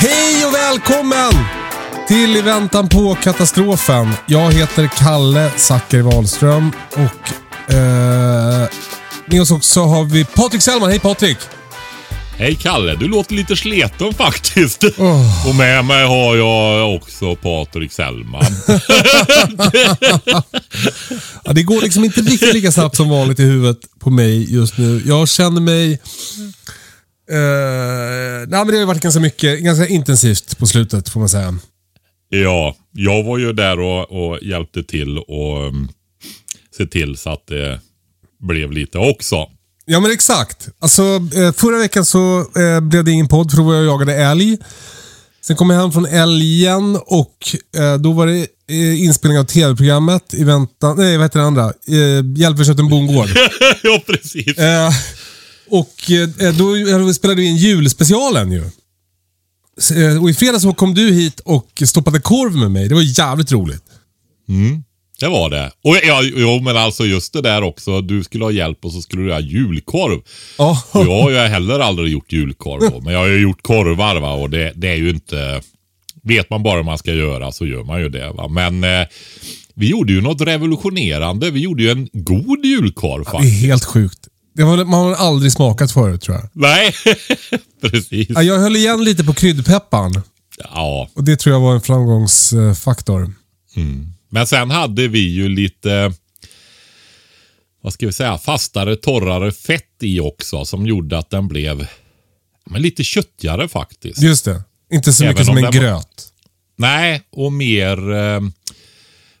Hej och välkommen till I väntan på katastrofen. Jag heter Kalle Zackari Wahlström och eh, med oss också har vi Patrik Sellman. Hej Patrik! Hej Kalle, du låter lite sleten faktiskt. Oh. Och med mig har jag också Patrik Sellman. Ja, det går liksom inte riktigt lika snabbt som vanligt i huvudet på mig just nu. Jag känner mig... Eh, nej, men det har varit ganska mycket, ganska intensivt på slutet får man säga. ja, jag var ju där och, och hjälpte till och um, se till så att det blev lite också. Ja men exakt. Alltså, eh, förra veckan så eh, blev det ingen podd för då var jag och jagade älg. Sen kom jag hem från älgen och eh, då var det eh, inspelning av tv-programmet i väntan... Nej, vad heter det andra? Eh, Hjälp vi en bondgård. ja, precis. Eh, och eh, då, spelade vi in julspecialen ju. Eh, Och i fredags så kom du hit och stoppade korv med mig. Det var jävligt roligt. Det var det. Och ja, jo, men alltså just det där också. Du skulle ha hjälp och så skulle du ha julkorv. Ja. Och Jag har ju heller aldrig gjort julkorv då, men jag har ju gjort korvar va och det, det är ju inte... Vet man bara vad man ska göra så gör man ju det va. Men eh, vi gjorde ju något revolutionerande. Vi gjorde ju en god julkorv Det är faktiskt. helt sjukt. Det var, man har aldrig smakat förut tror jag. Nej, precis. Ja, Jag höll igen lite på kryddpepparn. Ja, Och det tror jag var en framgångsfaktor. men sen hade vi ju lite... Vad ska vi säga? Fastare, torrare fett i också som gjorde att den blev men lite köttigare faktiskt. Just det. Inte så Även mycket som om en den var- gröt. Nej, och mer... Eh,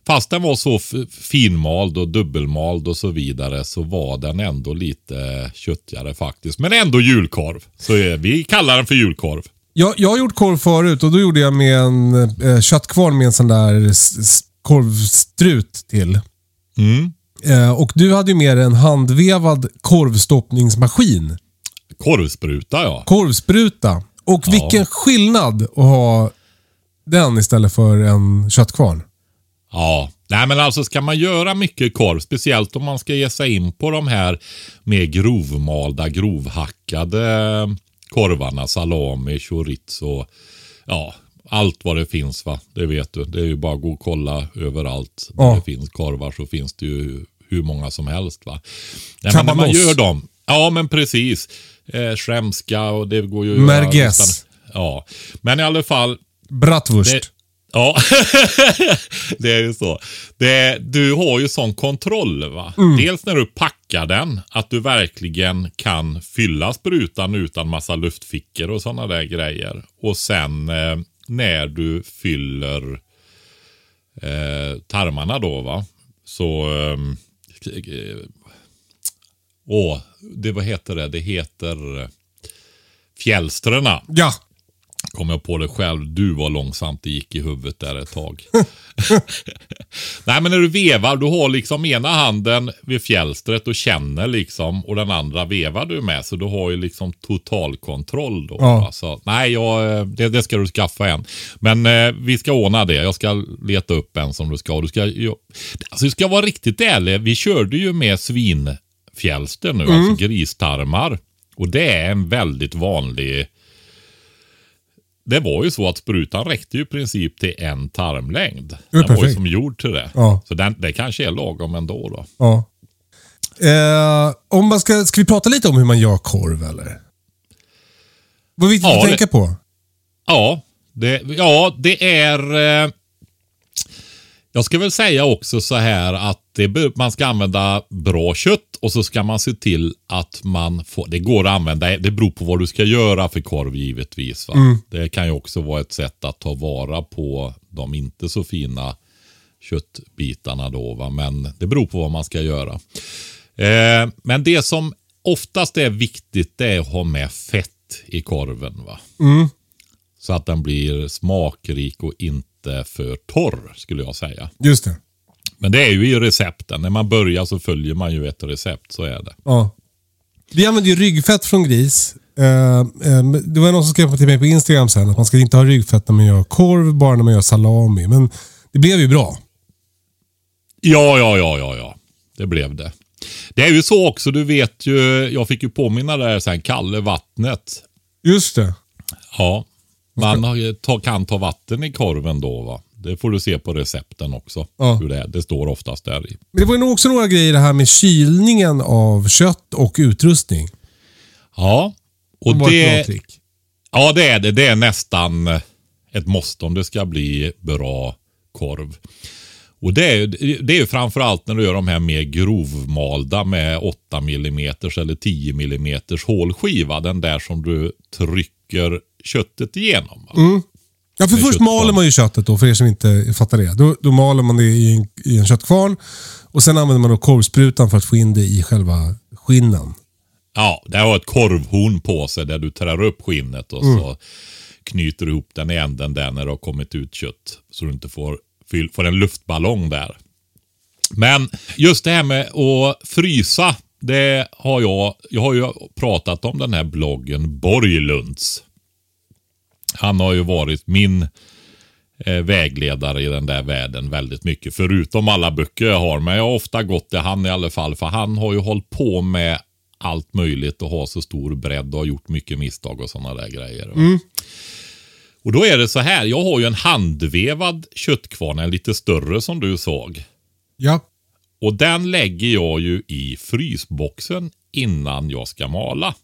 fast den var så finmald och dubbelmald och så vidare så var den ändå lite köttigare faktiskt. Men ändå julkorv. Så eh, vi kallar den för julkorv. Jag, jag har gjort korv förut och då gjorde jag med en eh, köttkvarn med en sån där korvstrut till. Mm. Eh, och du hade ju med en handvevad korvstoppningsmaskin. Korvspruta ja. Korvspruta. Och Ja. vilken skillnad att ha den istället för en köttkvarn. Ja, nej men alltså ska man göra mycket korv, speciellt om man ska ge sig in på de här mer grovmalda, grovhackade korvarna, salami, chorizo, ja, allt vad det finns va. Det vet du. Det är ju bara att gå och kolla överallt. Där Ja. det finns korvar så finns det ju hur många som helst va. Nej, men när man gör dem. Ja men precis. Eh, Shremska och det går ju Merguez. Ja, men i alla fall. Bratwurst. Det, ja, det är ju så. Det, du har ju sån kontroll. va. Dels när du packar den, att du verkligen kan fylla sprutan utan massa luftfickor och sådana där grejer. Och sen eh, när du fyller eh, tarmarna då va. Så... ehm, Eh, åh, det vad heter det? Det heter eh, fjällströna. Ja. Kom jag på det själv. Du var långsamt det gick i huvudet där ett tag. Nej men när du vevar, du har liksom ena handen vid fjälstret och känner liksom och den andra vevar du med. Så du har ju liksom totalkontroll då. Ja. va. Så, nej, jag, det, det ska du skaffa en. Men eh, vi ska ordna det. Jag ska leta upp en som du ska. Du ska, ju, alltså, du ska vara riktigt ärlig. Vi körde ju med svinfjälster nu, Mm. alltså gristarmar. Och det är en väldigt vanlig det var ju så att sprutan räckte ju i princip till en tarmlängd. Den var ju som gjord till det. Ja. Så den, det kanske är lagom ändå då. Ja. Eh, om man ska, ska vi prata lite om hur man gör korv eller? Vad är viktigt Ja, att det- tänka på? Ja, det, ja, det är... Eh, jag ska väl säga också så här att det, man ska använda bra kött och så ska man se till att man får... Det går att använda, det beror på vad du ska göra för korv givetvis. Va? Det kan ju också vara ett sätt att ta vara på de inte så fina köttbitarna då. Va? Men det beror på vad man ska göra. Eh, men det som oftast är viktigt det är att ha med fett i korven. va så att den blir smakrik och inte för torr skulle jag säga. Just det. Men det är ju i recepten. När man börjar så följer man ju ett recept, så är det. Ja. Vi använder ju ryggfett från gris. Eh, eh, det var någon som skrev till mig på Instagram sen att man ska inte ha ryggfett när man gör korv, bara när man gör salami. Men det blev ju bra. Ja, ja, ja, ja, ja. Det blev det. Det är ju så också, du vet ju, jag fick ju påminna där sen, Kalle Vattnet. Just det. Ja, man kan ta vatten i korven då va. Det får du se på recepten också. Ja. Hur det, är. det står oftast där i. Men det var ju nog också några grejer det här med kylningen av kött och utrustning. Ja, och Det var ett bra det, trick. Ja, det är det. Det är nästan ett måste om det ska bli bra korv. Och det är, det är ju framförallt när du gör de här mer grovmalda med 8 mm eller 10 mm hålskiva. Den där som du trycker köttet igenom. va? Ja, för först maler man ju köttet då, för er som inte fattar det. Då, då maler man det i en, i en köttkvarn och sen använder man då korvsprutan för att få in det i själva skinnen. Ja, det har ett korvhorn på sig där du trär upp skinnet och så knyter du ihop den i änden där när det har kommit ut kött. Så du inte får, får en luftballong där. Men just det här med att frysa. Det har jag, jag har ju pratat om den här bloggen Borglunds. Han har ju varit min eh, vägledare i den där världen väldigt mycket. Förutom alla böcker jag har. Men jag har ofta gått till han i alla fall. För han har ju hållit på med allt möjligt och har så stor bredd och har gjort mycket misstag och sådana där grejer. va. Och då är det så här. Jag har ju en handvevad köttkvarn, en lite större som du såg. Ja. Och den lägger jag ju i frysboxen innan jag ska mala.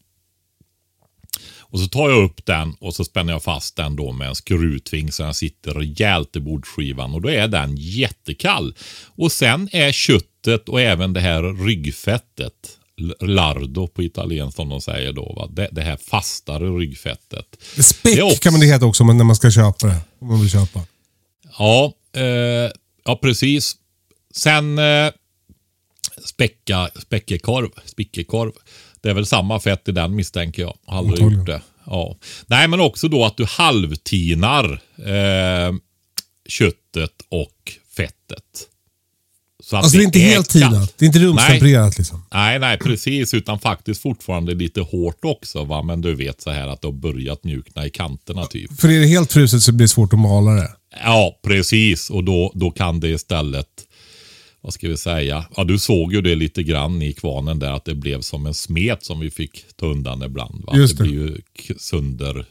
Och så tar jag upp den och så spänner jag fast den då med en skruvtving så den sitter rejält i bordsskivan och då är den jättekall. Och sen är köttet och även det här ryggfettet, lardo på italienskt som de säger då, va? Det, det här fastare ryggfettet. Späck också- kan man det heta också men när man ska köpa det. Om man vill köpa. Ja, eh, ja precis. Sen eh, späcka, späckekorv, spickekorv. Det är väl samma fett i den misstänker jag. Har aldrig gjort det. Ja. Nej, men också då att du halvtinar eh, köttet och fettet. Så att Alltså det är inte helt tinat. Det är inte rumstempererat liksom. Nej, nej, precis. Utan faktiskt fortfarande lite hårt också. Va? Men du vet så här att det har börjat mjukna i kanterna typ. För är det helt fruset så blir det svårt att mala det. Ja, precis. Och då, då kan det istället, vad ska vi säga, ja du såg ju det lite grann i kvarnen där att det blev som en smet som vi fick ta undan ibland. Va? Just det det. blir ju k- sönder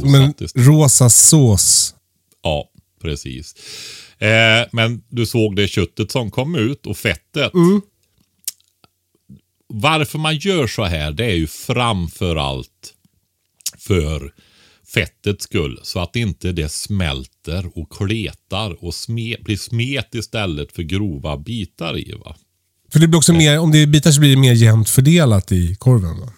Som en rosa sås. Ja, precis. Eh, men du såg det köttet som kom ut och fettet. Varför man gör så här, det är ju framför allt för fettets skull. Så att inte det smälter och kletar och sme, blir smet istället för grova bitar i. Va? För det blir också mer, om det är bitar så blir det mer jämnt fördelat i korven. Va?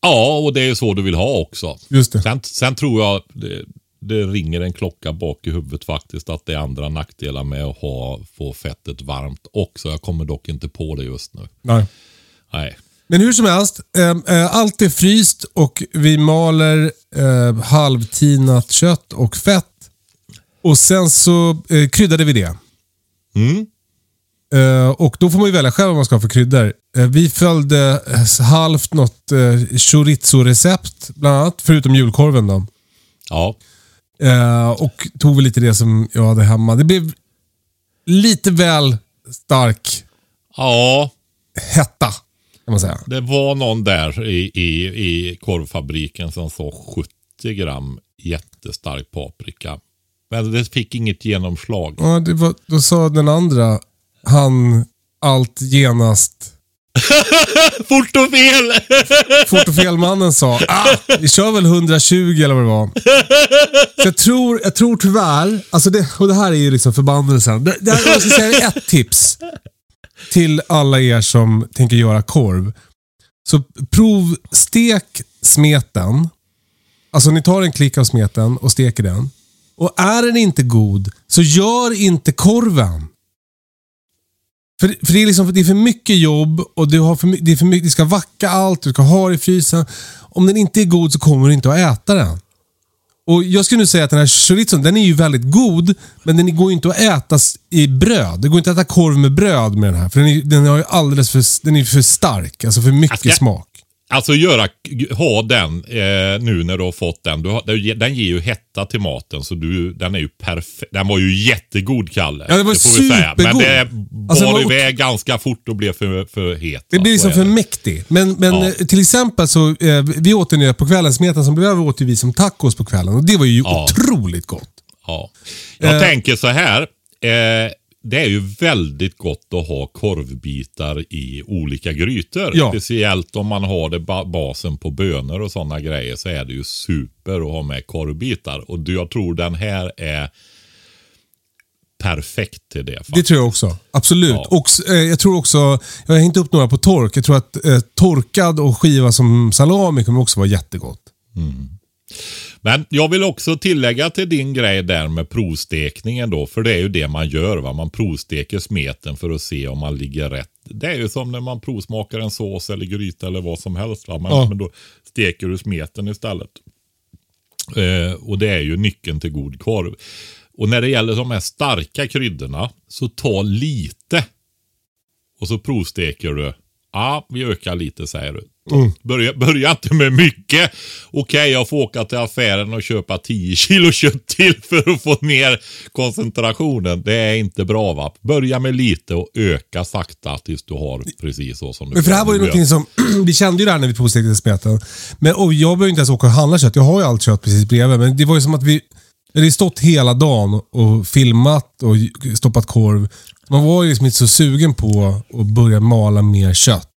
Ja, och det är så du vill ha också. Just det. Sen, sen tror jag det, det ringer en klocka bak i huvudet faktiskt att det är andra nackdelar med att ha, få fettet varmt också. Jag kommer dock inte på det just nu. Nej. Nej. Men hur som helst, eh, eh, allt är fryst och vi maler eh, halvtinat kött och fett. Och sen så eh, kryddade vi det. Mm. Eh, och då får man ju välja själv vad man ska ha för kryddor. Eh, vi följde eh, halvt något eh, chorizo-recept, bland annat, förutom julkorven. Då. Ja. Och tog väl lite det som jag hade hemma. Det blev lite väl stark ja, hetta, kan man säga. det var någon där i, i, i korvfabriken som sa 70 gram jättestark paprika. Men det fick inget genomslag. Ja, det var, då sa den andra, han allt genast Fort och fel! Fort och felmannen sa ah, vi kör väl 120 eller vad det var. Så jag tror, jag tror tyvärr, alltså det, och det här är ju liksom förbannelsen. Det, det här, jag ska säga ett tips till alla er som tänker göra korv. Så provstek smeten. Alltså ni tar en klick av smeten och steker den. Och är den inte god, så gör inte korven. För, för det, är liksom, det är för mycket jobb och du har för, det är för mycket, du ska vacka allt, du ska ha det i frysen. Om den inte är god så kommer du inte att äta den. Och Jag skulle nu säga att den här chorizon, den är ju väldigt god, men den går ju inte att äta i bröd. Det går inte att äta korv med bröd med den här, för den är, den har ju alldeles för, den är för stark. Alltså för mycket Jag ska- smak. Alltså göra, ha den eh, nu när du har fått den. Du har, den ger ju hetta till maten så du, den är ju perfekt. Den var ju jättegod Kalle. Ja, den var det säga. Men supergod. det bar Alltså, var iväg ganska fort och blev för, för het. Det Så liksom för mäktig. Men, men Ja. eh, till exempel så, eh, vi åt den på kvällen. Smeten som blev över åt vi som tacos på kvällen. Och det var ju Ja. otroligt gott. Ja. Jag Eh. tänker så här. Eh, det är ju väldigt gott att ha korvbitar i olika grytor. Ja. Speciellt om man har det ba basen på bönor och sådana grejer så är det ju super att ha med korvbitar. Och jag tror den här är perfekt till det. Det faktiskt. tror jag också. Absolut. Ja. Och eh, jag tror också, jag har hängt upp några på tork. Jag tror att eh, torkad och skiva som salami kommer också vara jättegott. Men jag vill också tillägga till din grej där med provstekningen då. För det är ju det man gör. va. Man provsteker smeten för att se om man ligger rätt. Det är ju som när man provsmakar en sås eller gryta eller vad som helst. Va? Men, Ja. men då steker du smeten istället. Eh, och det är ju nyckeln till god korv. Och när det gäller de här starka kryddorna så ta lite. Och så provsteker du. Ja, vi ökar lite säger du. Börja, börja inte med mycket. Okej, jag får åka till affären och köpa 10 kilo kött till för att få ner koncentrationen. Det är inte bra va. Börja med lite och öka sakta tills du har precis så som du Men för det här var ju någonting som, vi kände ju det här när vi provstekte smeten. Men, och jag behöver inte ens åka och handla kött. Jag har ju allt kött precis bredvid. Men det var ju som att vi, vi hade stått hela dagen och filmat och stoppat korv. Man var ju liksom inte så sugen på att börja mala mer kött.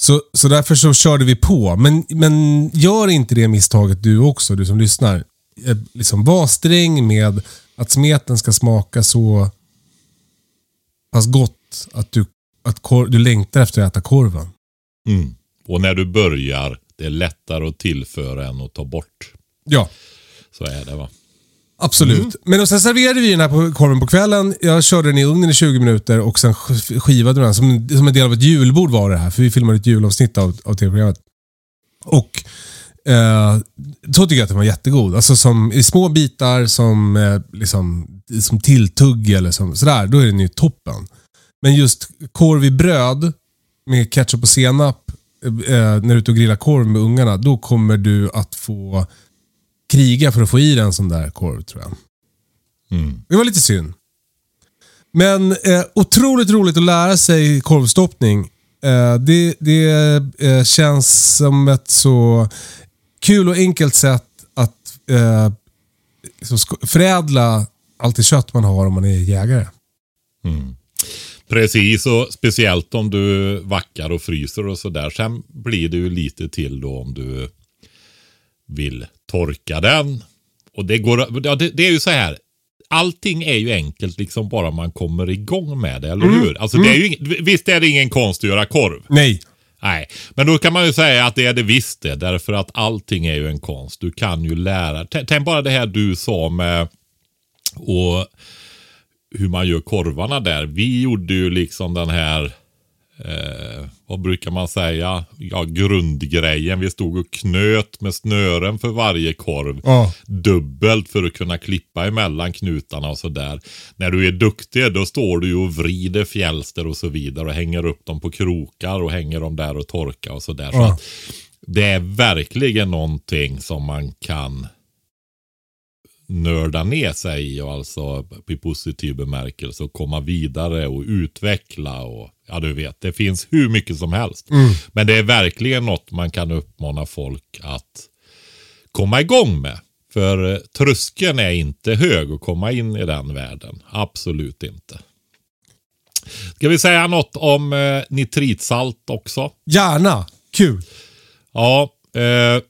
Så, så därför så körde vi på. Men, men gör inte det misstaget du också, du som lyssnar. Eh, Liksom var sträng med att smeten ska smaka så pass gott att du, att korv, du längtar efter att äta korven. Mm. Och när du börjar, det är lättare att tillföra än att ta bort. Ja, Så är det va. Absolut. Mm. Men sen serverade vi den här på korven på kvällen. Jag körde den i ugnen i 20 minuter och sen sk- skivade den. Som, som en del av ett julbord var det här. För vi filmade ett julavsnitt av, av tv-programmet. Och eh, så tycker jag att den var jättegod. Alltså som i små bitar som, eh, liksom, som tilltugg eller som, sådär. Då är den ju toppen. Men just korv i bröd med ketchup och senap eh, när du är ute och grillar korv med ungarna. Då kommer du att få kriga för att få i dig en sån där korv tror jag. Mm. Det var lite synd. Men eh, otroligt roligt att lära sig korvstoppning. Eh, det det eh, känns som ett så kul och enkelt sätt att eh, liksom förädla allt det kött man har om man är jägare. Precis, och speciellt om du vackar och fryser och sådär. Sen blir det ju lite till då om du vill torka den. Och det går, ja, det, det är ju så här. Allting är ju enkelt liksom bara man kommer igång med det, eller hur? Alltså, det är ju, ing- visst är det ingen konst att göra korv? Nej. Nej, men då kan man ju säga att det är det visst det. Därför att allting är ju en konst. Du kan ju lära. Tänk bara det här du sa med och hur man gör korvarna där. Vi gjorde ju liksom den här, eh, vad brukar man säga, ja, grundgrejen. Vi stod och knöt med snören för varje korv. Ja. Dubbelt för att kunna klippa emellan knutarna och sådär. När du är duktig då står du ju och vrider fjälster och så vidare och hänger upp dem på krokar och hänger dem där och torkar och sådär. Så Ja. att det är verkligen någonting som man kan nörda ner sig i och alltså i positiv bemärkelse och komma vidare och utveckla och ja du vet, det finns hur mycket som helst. Men det är verkligen något man kan uppmana folk att komma igång med. För eh, tröskeln är inte hög att komma in i den världen. Absolut inte. Ska vi säga något om eh, nitritsalt också? Gärna. Kul. Ja. Eh,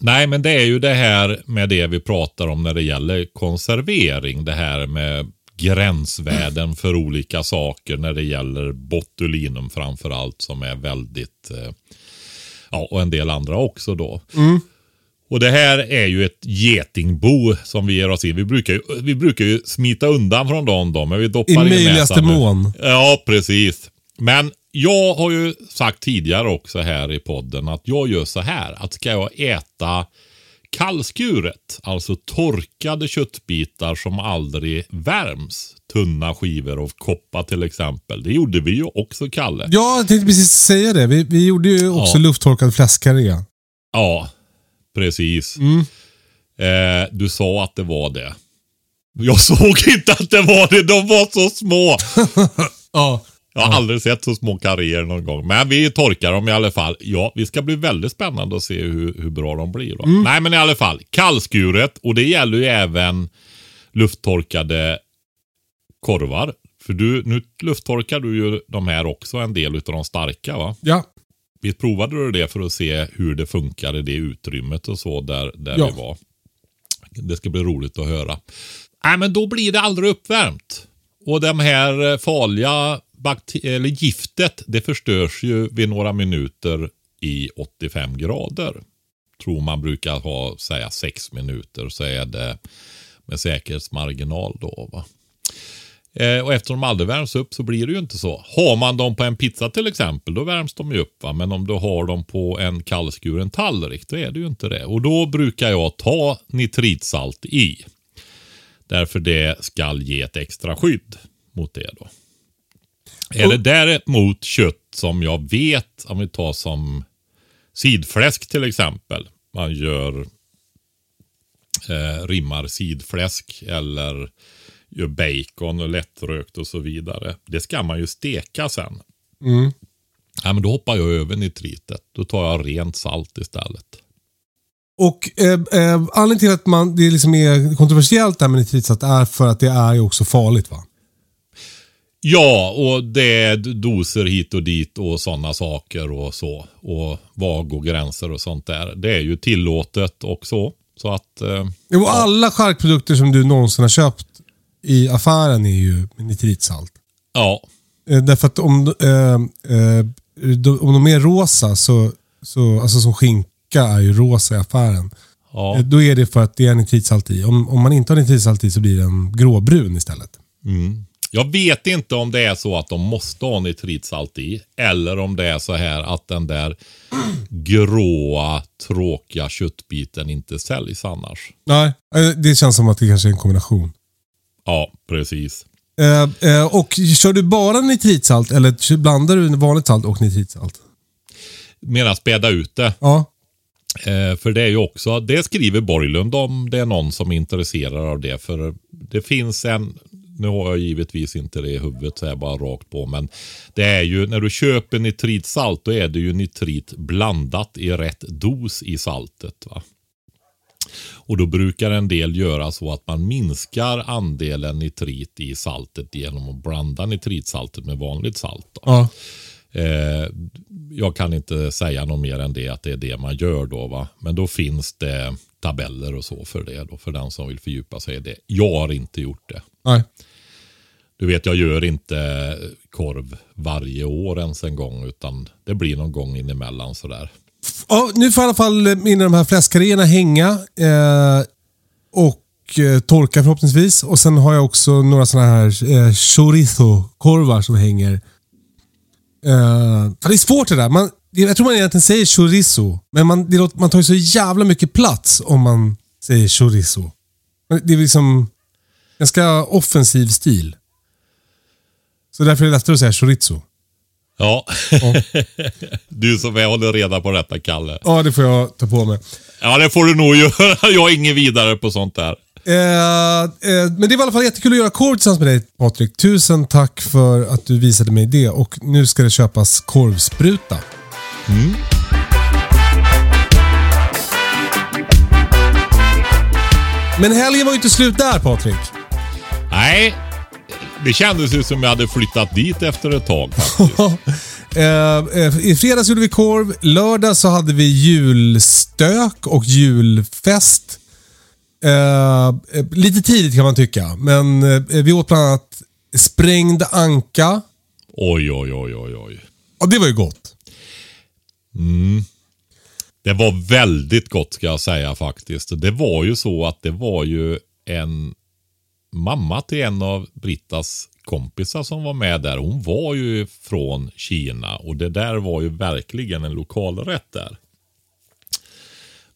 nej, men det är ju det här med det vi pratar om när det gäller konservering. Det här med gränsvärden för olika saker när det gäller botulinum framför allt som är väldigt, eh, ja och en del andra också då. Och det här är ju ett getingbo som vi ger oss in. Vi brukar ju, vi brukar ju smita undan från dem då, men vi doppar I in möjligaste näsan nu. mån. Ja, precis. Men jag har ju sagt tidigare också här i podden att jag gör så här. Att ska jag äta kallskuret, alltså torkade köttbitar som aldrig värms. Tunna skivor av koppa till exempel. Det gjorde vi ju också, Kalle. Ja, jag tänkte precis säga det. Vi, vi gjorde ju också Ja. lufttorkad fläskkarré. Ja, precis. Mm. Eh, du sa att det var det. Jag såg inte att det var det. De var så små. Ja. Jag har aldrig sett så små karriär någon gång. Men vi torkar dem i alla fall. Ja, vi ska bli väldigt spännande att se hur, hur bra de blir. Då. Nej, men i alla fall. Kallskuret. Och det gäller ju även lufttorkade korvar. För du, nu lufttorkar du ju de här också, en del av de starka va? Ja. Visst provade du det för att se hur det funkar i det utrymmet och så där, där Ja. vi var? Det ska bli roligt att höra. Nej, men då blir det aldrig uppvärmt. Och de här eh, farliga eller giftet, det förstörs ju vid några minuter i 85 grader. Tror man brukar ha, säga 6 minuter så är det med säkerhetsmarginal då. Va? Eh, och eftersom de aldrig värms upp så blir det ju inte så. Har man dem på en pizza till exempel, då värms de ju upp. Va? Men om du har dem på en kallskuren tallrik, då är det ju inte det. Och då brukar jag ta nitritsalt i. Därför det ska ge ett extra skydd mot det då. Är det däremot kött som jag vet, om vi tar som sidfläsk till exempel. Man gör eh, rimmar sidfläsk eller gör bacon och lättrökt och så vidare. Det ska man ju steka sen. Mm. Ja, men då hoppar jag över nitritet. Då tar jag rent salt istället. Och eh, eh, anledningen till att man, det liksom är kontroversiellt det här med nitritsalt är för att det är ju också farligt va? Ja, och det är doser hit och dit och sådana saker och så. Och var går gränser och sånt där. Det är ju tillåtet och så. Så att, eh, Jo, alla charkprodukter som du någonsin har köpt i affären är ju nitritsalt. ja. Eh, därför att om, eh, eh, de, om de är rosa, så, så, alltså som skinka är ju rosa i affären. ja. Eh, Då är det för att det är nitritsalt i. Om, om man inte har nitritsalt i så blir den gråbrun istället. Jag vet inte om det är så att de måste ha nitritsalt i. Eller om det är så här att den där gråa, tråkiga köttbiten inte säljs annars. Nej, eh, det känns som att det kanske är en kombination. Ja, precis. Eh, eh, och kör du bara nitritsalt eller blandar du vanligt salt och nitritsalt? Medan späda ut det. Ja. Eh, för det är ju också, det skriver Borglund om det är någon som är intresserad av det. För det finns en, nu har jag givetvis inte det i huvudet så här bara rakt på. Men det är ju, när du köper nitritsalt då är det ju nitrit blandat i rätt dos i saltet. va. Och då brukar en del göra så att man minskar andelen nitrit i saltet genom att blanda nitritsaltet med vanligt salt. Ja. Eh, jag kan inte säga något mer än det att det är det man gör då. Va? Men då finns det tabeller och så för det då. För den som vill fördjupa sig i det. Jag har inte gjort det. Nej. Du vet, jag gör inte korv varje år ens en gång. Utan det blir någon gång inemellan sådär. Ja, nu får i alla fall eh, mina de här fläskkarréerna hänga. Eh, och eh, torka förhoppningsvis. Och sen har jag också några sådana här eh, chorizo-korvar som hänger. Eh, det är svårt det där. Man, jag tror man egentligen säger chorizo. Men man, det låter, man tar ju så jävla mycket plats om man säger chorizo. Det är liksom ganska offensiv stil. Så därför är det lättare att säga chorizo. Ja, du som är håller reda på detta Kalle. Ja, det får jag ta på mig. Ja, det får du nog göra. Jag är ingen vidare på sånt där. Eh, eh, men det var i alla fall jättekul att göra korv tillsammans med dig Patrik. Tusen tack för att du visade mig det. Och nu ska det köpas korvspruta. Men helgen var ju inte slut där Patrik. Nej, det kändes ju som jag hade flyttat dit efter ett tag faktiskt. Eh, eh, I fredags gjorde vi korv. Lördag så hade vi julstök och julfest. Eh, lite tidigt kan man tycka, men vi åt bland annat sprängd anka. Oj, oj, oj, oj, oj. Ja, det var ju gott. Det var väldigt gott ska jag säga faktiskt. Det var ju så att det var ju en mamma till en av Brittas kompisar som var med där. Hon var ju från Kina och det där var ju verkligen en lokalrätt där.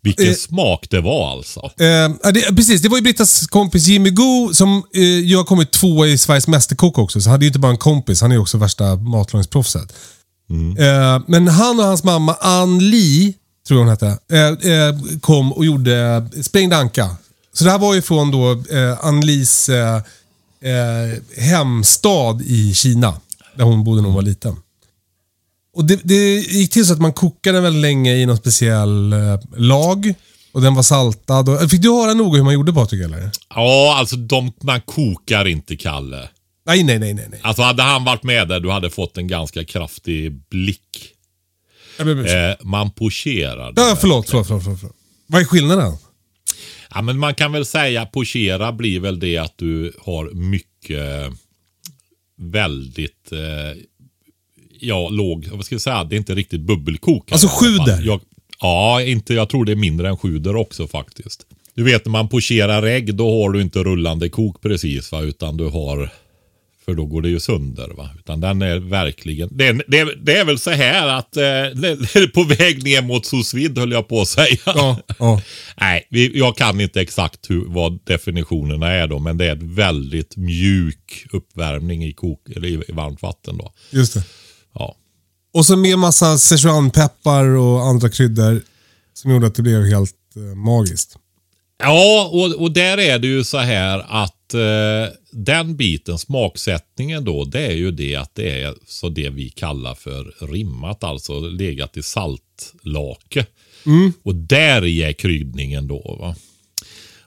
Vilken Eh. smak det var alltså. Eh, det, precis, det var ju Brittas kompis Jimmy Go som eh, ju har kommit tvåa i Sveriges Mästerkock också. Så han är ju inte bara en kompis, han är också värsta matlagningsproffset. Eh, men han och hans mamma Ann Li, tror jag hon hette, eh, eh, kom och gjorde sprängd anka. Så det här var ju från då eh, Ann Lis eh, eh, hemstad i Kina. Där hon bodde när hon var liten. Och det, det gick till så att man kokade den väldigt länge i någon speciell eh, lag. Och den var saltad. Och, fick du höra noga hur man gjorde Patrik eller? Ja, alltså de, man kokar inte Kalle. Nej, nej, nej, nej. Alltså hade han varit med där, du hade fått en ganska kraftig blick. Eh, man pocherar. ja, förlåt, förlåt, förlåt, förlåt. Vad är skillnaden? Ja, men man kan väl säga pochera blir väl det att du har mycket väldigt eh, ja, låg, vad ska jag säga, det är inte riktigt bubbelkok. Alltså sjuder? Jag, ja, inte, jag tror det är mindre än sjuder också faktiskt. Du vet när man pocherar ägg då har du inte rullande kok precis va, utan du har för då går det ju sönder. va. Utan den är verkligen, det är, det det är väl så här att eh, på väg ner mot sous höll jag på att säga. Ja, ja. Nej, vi, jag kan inte exakt hur, vad definitionerna är då, men det är ett väldigt mjuk uppvärmning i, kok, eller i, i varmt vatten. då. Just det. Ja. Och så med massa Sichuanpeppar och andra kryddor som gjorde att det blev helt eh, magiskt. Ja, och, och där är det ju så här att eh, den biten, smaksättningen då, det är ju det att det är så det vi kallar för rimmat, alltså legat i saltlake. Och där i är kryddningen då. Va?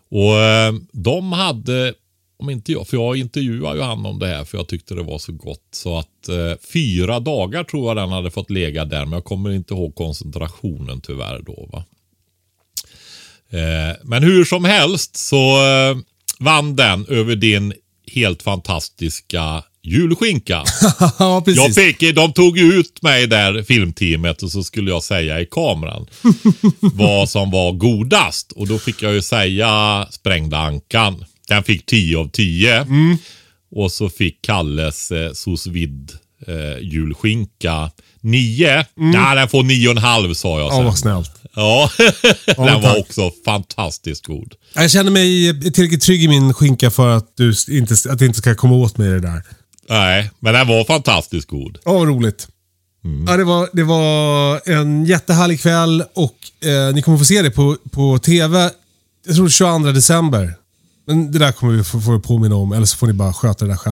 Och eh, de hade, om inte jag, för jag intervjuade ju han om det här för jag tyckte det var så gott. Så att eh, fyra dagar tror jag den hade fått lägga där, men jag kommer inte ihåg koncentrationen tyvärr då. va. Eh, men hur som helst så eh, vann den över din helt fantastiska julskinka. ja, precis. Jag fick, de tog ju ut mig där, filmteamet, och så skulle jag säga i kameran vad som var godast. Och då fick jag ju säga sprängda ankan. Den fick 10 av 10. Mm. Och så fick Kalles eh, sous vide eh, julskinka 9. Nej, den får 9,5 sa jag Mm. Ja, sen. vad snällt. Ja, den var tack. också fantastiskt god. Jag känner mig tillräckligt trygg i min skinka för att du inte, att det inte ska komma åt mig det där. Nej, men den var fantastiskt god. Ja, vad roligt. Ja, det, var, det var en jättehärlig kväll och eh, ni kommer få se det på, på TV. Jag tror 22 december. Men det där kommer vi få, få påminna om, eller så får ni bara sköta det där själv.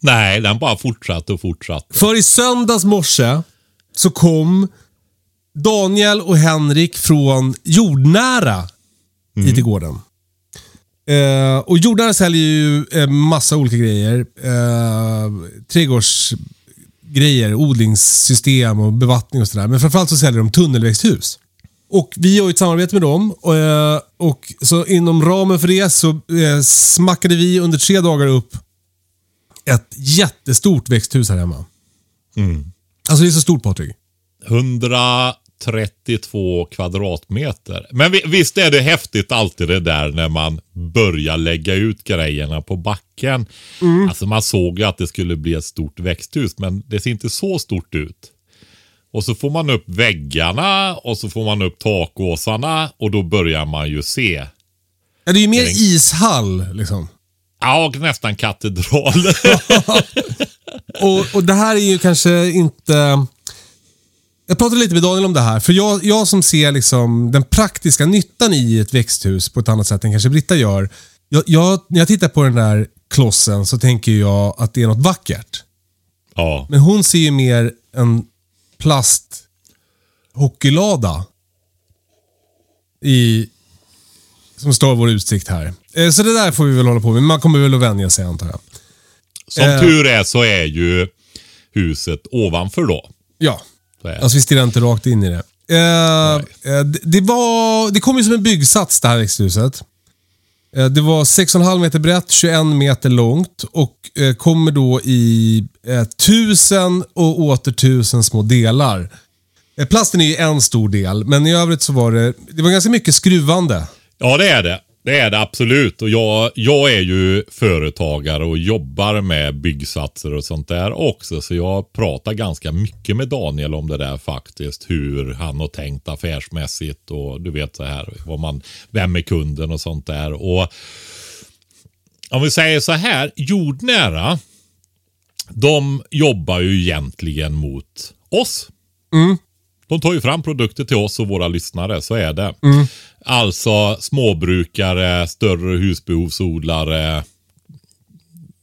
Nej, den bara fortsatte och fortsatte. För i söndags morse så kom Daniel och Henrik från Jordnära hit till gården. Eh, och Jordnära säljer ju eh, massa olika grejer. Eh, trädgårdsgrejer, odlingssystem och bevattning och sådär. Men framförallt så säljer de tunnelväxthus. Och vi har ju ett samarbete med dem. Och, eh, och så inom ramen för det så eh, smackade vi under tre dagar upp ett jättestort växthus här hemma. Alltså det är så stort Patrik. 132 kvadratmeter. Men vi- visst är det häftigt alltid det där när man börjar lägga ut grejerna på backen. Alltså man såg ju att det skulle bli ett stort växthus men det ser inte så stort ut. Och så får man upp väggarna och så får man upp takåsarna och då börjar man ju se. Ja, det är ju mer ishall liksom. Ja, nästan katedral. Och, och det här är ju kanske inte... Jag pratade lite med Daniel om det här. För jag, jag som ser liksom den praktiska nyttan i ett växthus på ett annat sätt än kanske Britta gör. Jag, jag, när jag tittar på den där klossen så tänker jag att det är något vackert. ja. Men hon ser ju mer en plasthockeylada i, som står i vår utsikt här. Eh, Så det där får vi väl hålla på med. Man kommer väl att vänja sig antar jag. Som Eh. tur är så är ju huset ovanför då. Ja. Alltså vi stirrar inte rakt in i det. Eh, eh, det, det, var, det kom ju som en byggsats det här växthuset. Eh, det var 6,5 meter brett, 21 meter långt och kommer då i tusen och åter tusen små delar. Plasten är ju en stor del, men i övrigt så var det, det var ganska mycket skruvande. Ja, det är det. Det är det absolut. Och jag, jag är ju företagare och jobbar med byggsatser och sånt där också. Så jag pratar ganska mycket med Daniel om det där faktiskt. Hur han har tänkt affärsmässigt och du vet så här. Vad man, vem är kunden och sånt där. Och om vi säger så här. Jordnära. De jobbar ju egentligen mot oss. Mm. De tar ju fram produkter till oss och våra lyssnare, så är det. Alltså småbrukare, större husbehovsodlare,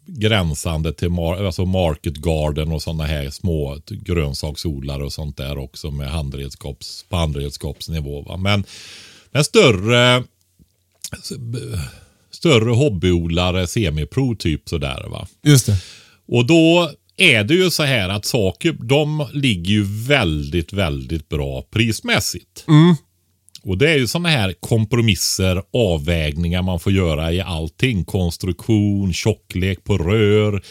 gränsande till mar alltså market garden och sådana här små grönsaksodlare och sånt där också med handredskaps, på handredskapsnivå. Va? Men, men större, större hobbyodlare, semipro typ sådär. Va? Just det. Och då är det ju så här att saker, de ligger ju väldigt, väldigt bra prismässigt. Och det är ju sådana här kompromisser, avvägningar man får göra i allting. Konstruktion, tjocklek på rör,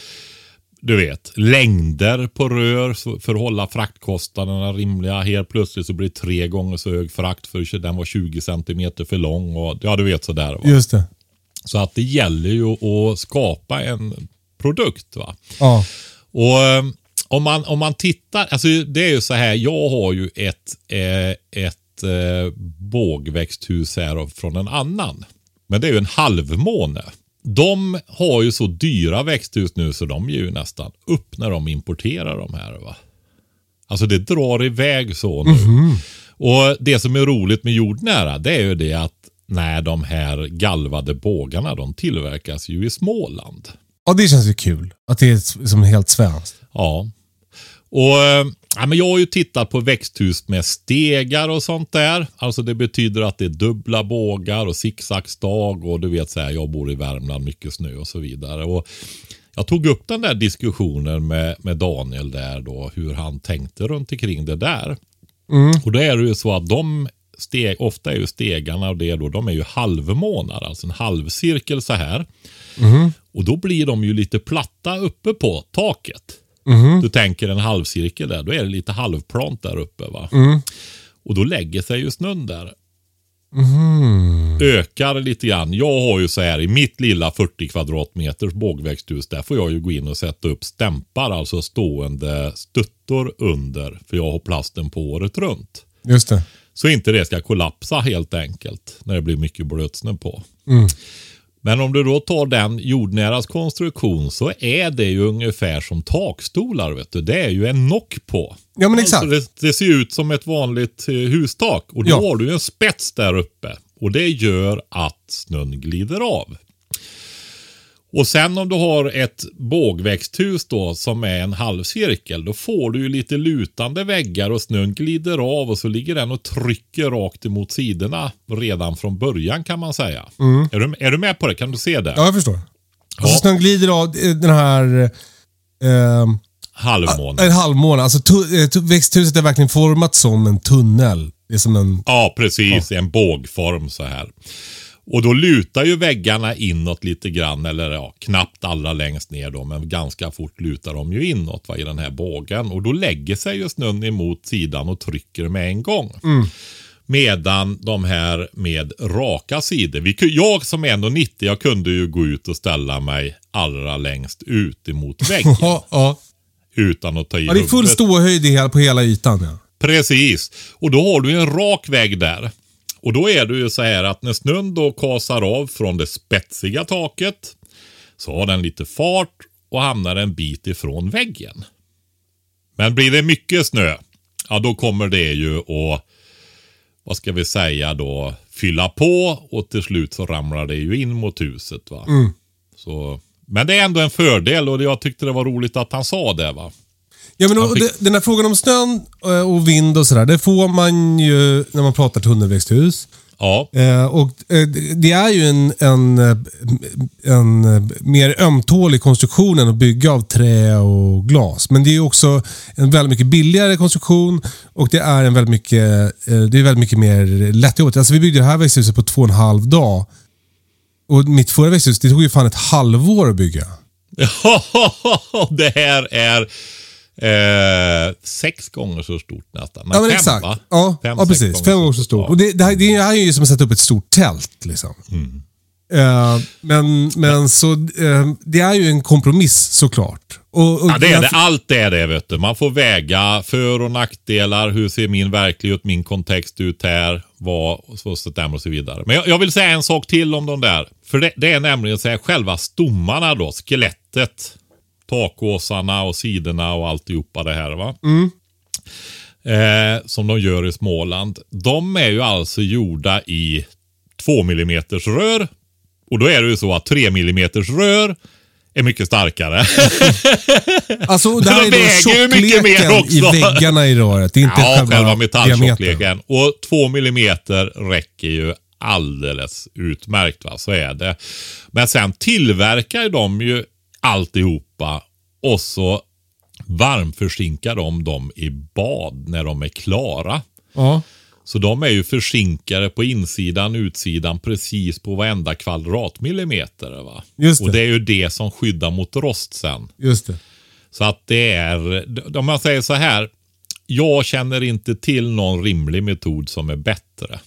du vet, längder på rör för att hålla fraktkostnaderna rimliga. Helt plötsligt så blir det tre gånger så hög frakt för den var 20 centimeter för lång. Och, ja, du vet sådär. Va? Just det. Så att det gäller ju att skapa en produkt. va. Ja. Och eh, om man, om man tittar, alltså det är ju så här, jag har ju ett, eh, ett eh, bågväxthus här från en annan. Men det är ju en halvmåne. De har ju så dyra växthus nu så de ger ju nästan upp när de importerar de här. va. Alltså det drar iväg så nu. Och det som är roligt med jordnära det är ju det att när de här galvade bågarna de tillverkas ju i Småland. Ja, det känns ju kul. Att det är som helt svenskt. Ja. Och eh, ja, men Jag har ju tittat på växthus med stegar och sånt där. Alltså Det betyder att det är dubbla bågar och zigzagstag och du vet så här, jag bor i Värmland, mycket snö och så vidare. Och Jag tog upp den där diskussionen med, med Daniel där då, hur han tänkte runt omkring det där. Och då är det ju så att de steg, ofta är ju stegarna och det då, de är ju halvmånar, alltså en halvcirkel så här. Och då blir de ju lite platta uppe på taket. Du tänker en halvcirkel där, då är det lite halvplant där uppe va. Och då lägger sig ju snön där. Ökar lite grann. Jag har ju så här i mitt lilla 40 kvadratmeters bågväxthus. Där får jag ju gå in och sätta upp stämpar, alltså stående stuttor under. För jag har plasten på året runt. Just det. Så inte det ska kollapsa helt enkelt. När det blir mycket blötsnö på. Men om du då tar den jordnäras konstruktion så är det ju ungefär som takstolar. Vet du. Det är ju en nock på. Ja, men exakt. Alltså det, det ser ut som ett vanligt eh, hustak. Och då Ja. har du en spets där uppe. Och det gör att snön glider av. Och sen om du har ett bågväxthus då som är en halvcirkel. Då får du ju lite lutande väggar och snön glider av och så ligger den och trycker rakt emot sidorna redan från början kan man säga. Är, du, är du med på det? Kan du se det? Ja, jag förstår. Alltså Ja. snön glider av eh, den här... Eh, Halvmåne. en halvmåne. Alltså eh, växthuset är verkligen format som en tunnel. Det är som en... Ja, precis. I en bågform så här. Och då lutar ju väggarna inåt lite grann, eller ja, knappt allra längst ner då, men ganska fort lutar de ju inåt va, i den här bågen. Och då lägger sig ju snön emot sidan och trycker med en gång. Medan de här med raka sidor. Vi, jag som är 1,90 jag kunde ju gå ut och ställa mig allra längst ut emot väggen. Ja, utan att ta i ja det är full ståhöjd på hela ytan. Ja. Precis. Och då har du en rak väg där. Och då är det ju så här att när snön då kasar av från det spetsiga taket så har den lite fart och hamnar en bit ifrån väggen. Men blir det mycket snö, ja då kommer det ju att, vad ska vi säga då, fylla på och till slut så ramlar det ju in mot huset. va. Så, men det är ändå en fördel och jag tyckte det var roligt att han sa det. va. Ja, men fick- den här frågan om snön eh, och vind och sådär, det får man ju när man pratar tunnelväxthus. Ja, Eh, och eh, Det är ju en, en, en mer ömtålig konstruktion än att bygga av trä och glas. Men det är också en väldigt mycket billigare konstruktion och det är en väldigt mycket, det är väldigt mycket mer lättjobbat. Alltså vi byggde det här växthuset på två och en halv dag. Och mitt förra växthus, det tog ju fan ett halvår att bygga. det här är eh, sex gånger så stort nästan. Ja, men fem, exakt. va? Ja, Fem, ja precis. Fem gånger så stort. Och det, det, här, det här är ju som att sätta upp ett stort tält. Liksom. Mm. Eh, men men så, eh, det är ju en kompromiss såklart. Och, och Ja, det är det. Allt är det, vet du. Man får väga för och nackdelar. Hur ser min verklighet, min kontext ut här? Vad så stämmer och så vidare. Men jag, jag vill säga en sak till om de där. För det, det är nämligen så här, själva stommarna då, skelettet. Takåsarna och sidorna och alltihopa det här va. Eh, som de gör i Småland. De är ju alltså gjorda i 2 mm rör. Och då är det ju så att 3 mm rör är mycket starkare. Alltså, det här De är då väger ju mycket mer tjockleken i väggarna i röret. Det är inte ja, själva, själva metalltjockleken. Och två millimeter räcker ju alldeles utmärkt. Va? Så är det. Men sen tillverkar de ju alltihopa och så varmförzinkar de dem i bad när de är klara. Ja. Så de är ju försinkade på insidan, utsidan, precis på varenda kvadratmillimeter. Va? Just det. Och det är ju det som skyddar mot rost sen. Just det. Så att det är, om man säger så här. Jag känner inte till någon rimlig metod som är bättre.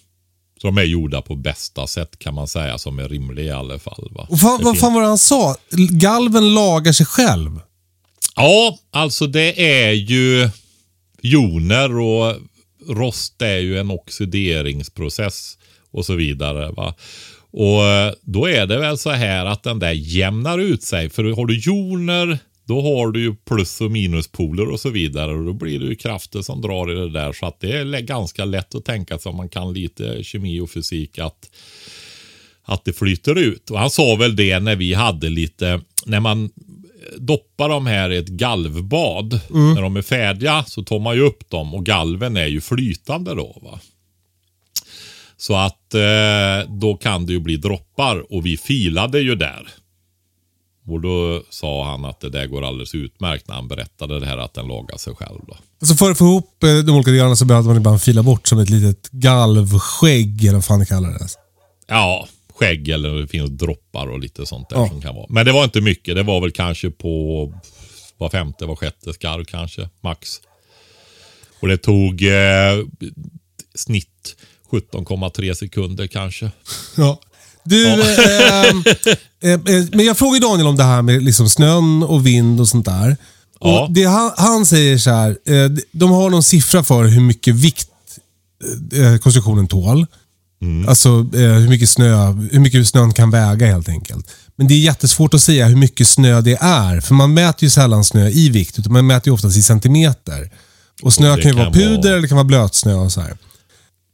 Som är gjorda på bästa sätt kan man säga, som är rimlig i alla fall. Va? Och fan, vad fan var det han sa? Galven lagar sig själv. Ja, alltså det är ju joner och rost är ju en oxideringsprocess och så vidare. Va? Och då är det väl så här att den där jämnar ut sig. För har du joner, då har du ju plus och minuspoler och så vidare. Och då blir det ju krafter som drar i det där. Så att det är ganska lätt att tänka sig om man kan lite kemi och fysik att att det flyter ut. Och han sa väl det när vi hade lite, när man doppar de här i ett galvbad, när de är färdiga så tar man ju upp dem och galven är ju flytande då. va. Så att eh, då kan det ju bli droppar och vi filade ju där. Och då sa han att det där går alldeles utmärkt när han berättade det här att den lagar sig själv. Då. Alltså för att få ihop eh, de olika delarna så behövde man ibland fila bort som ett litet galvskägg eller vad fan det kallades. Ja, skägg eller det finns droppar och lite sånt där Ja. som kan vara. Men det var inte mycket. Det var väl kanske på var femte, var sjätte skarv kanske, max. Och det tog eh, snitt 17,3 sekunder kanske. Ja. Du, eh, eh, men jag frågade Daniel om det här med liksom snön och vind och sånt där. Ja. Och det han, han säger så här, eh, de har någon siffra för hur mycket vikt eh, konstruktionen tål. Alltså eh, hur mycket snö hur mycket snön kan väga helt enkelt. Men det är jättesvårt att säga hur mycket snö det är. För man mäter ju sällan snö i vikt, utan man mäter ju oftast i centimeter. Och snö Och kan ju vara kan puder vara- eller kan vara blötsnö och så här.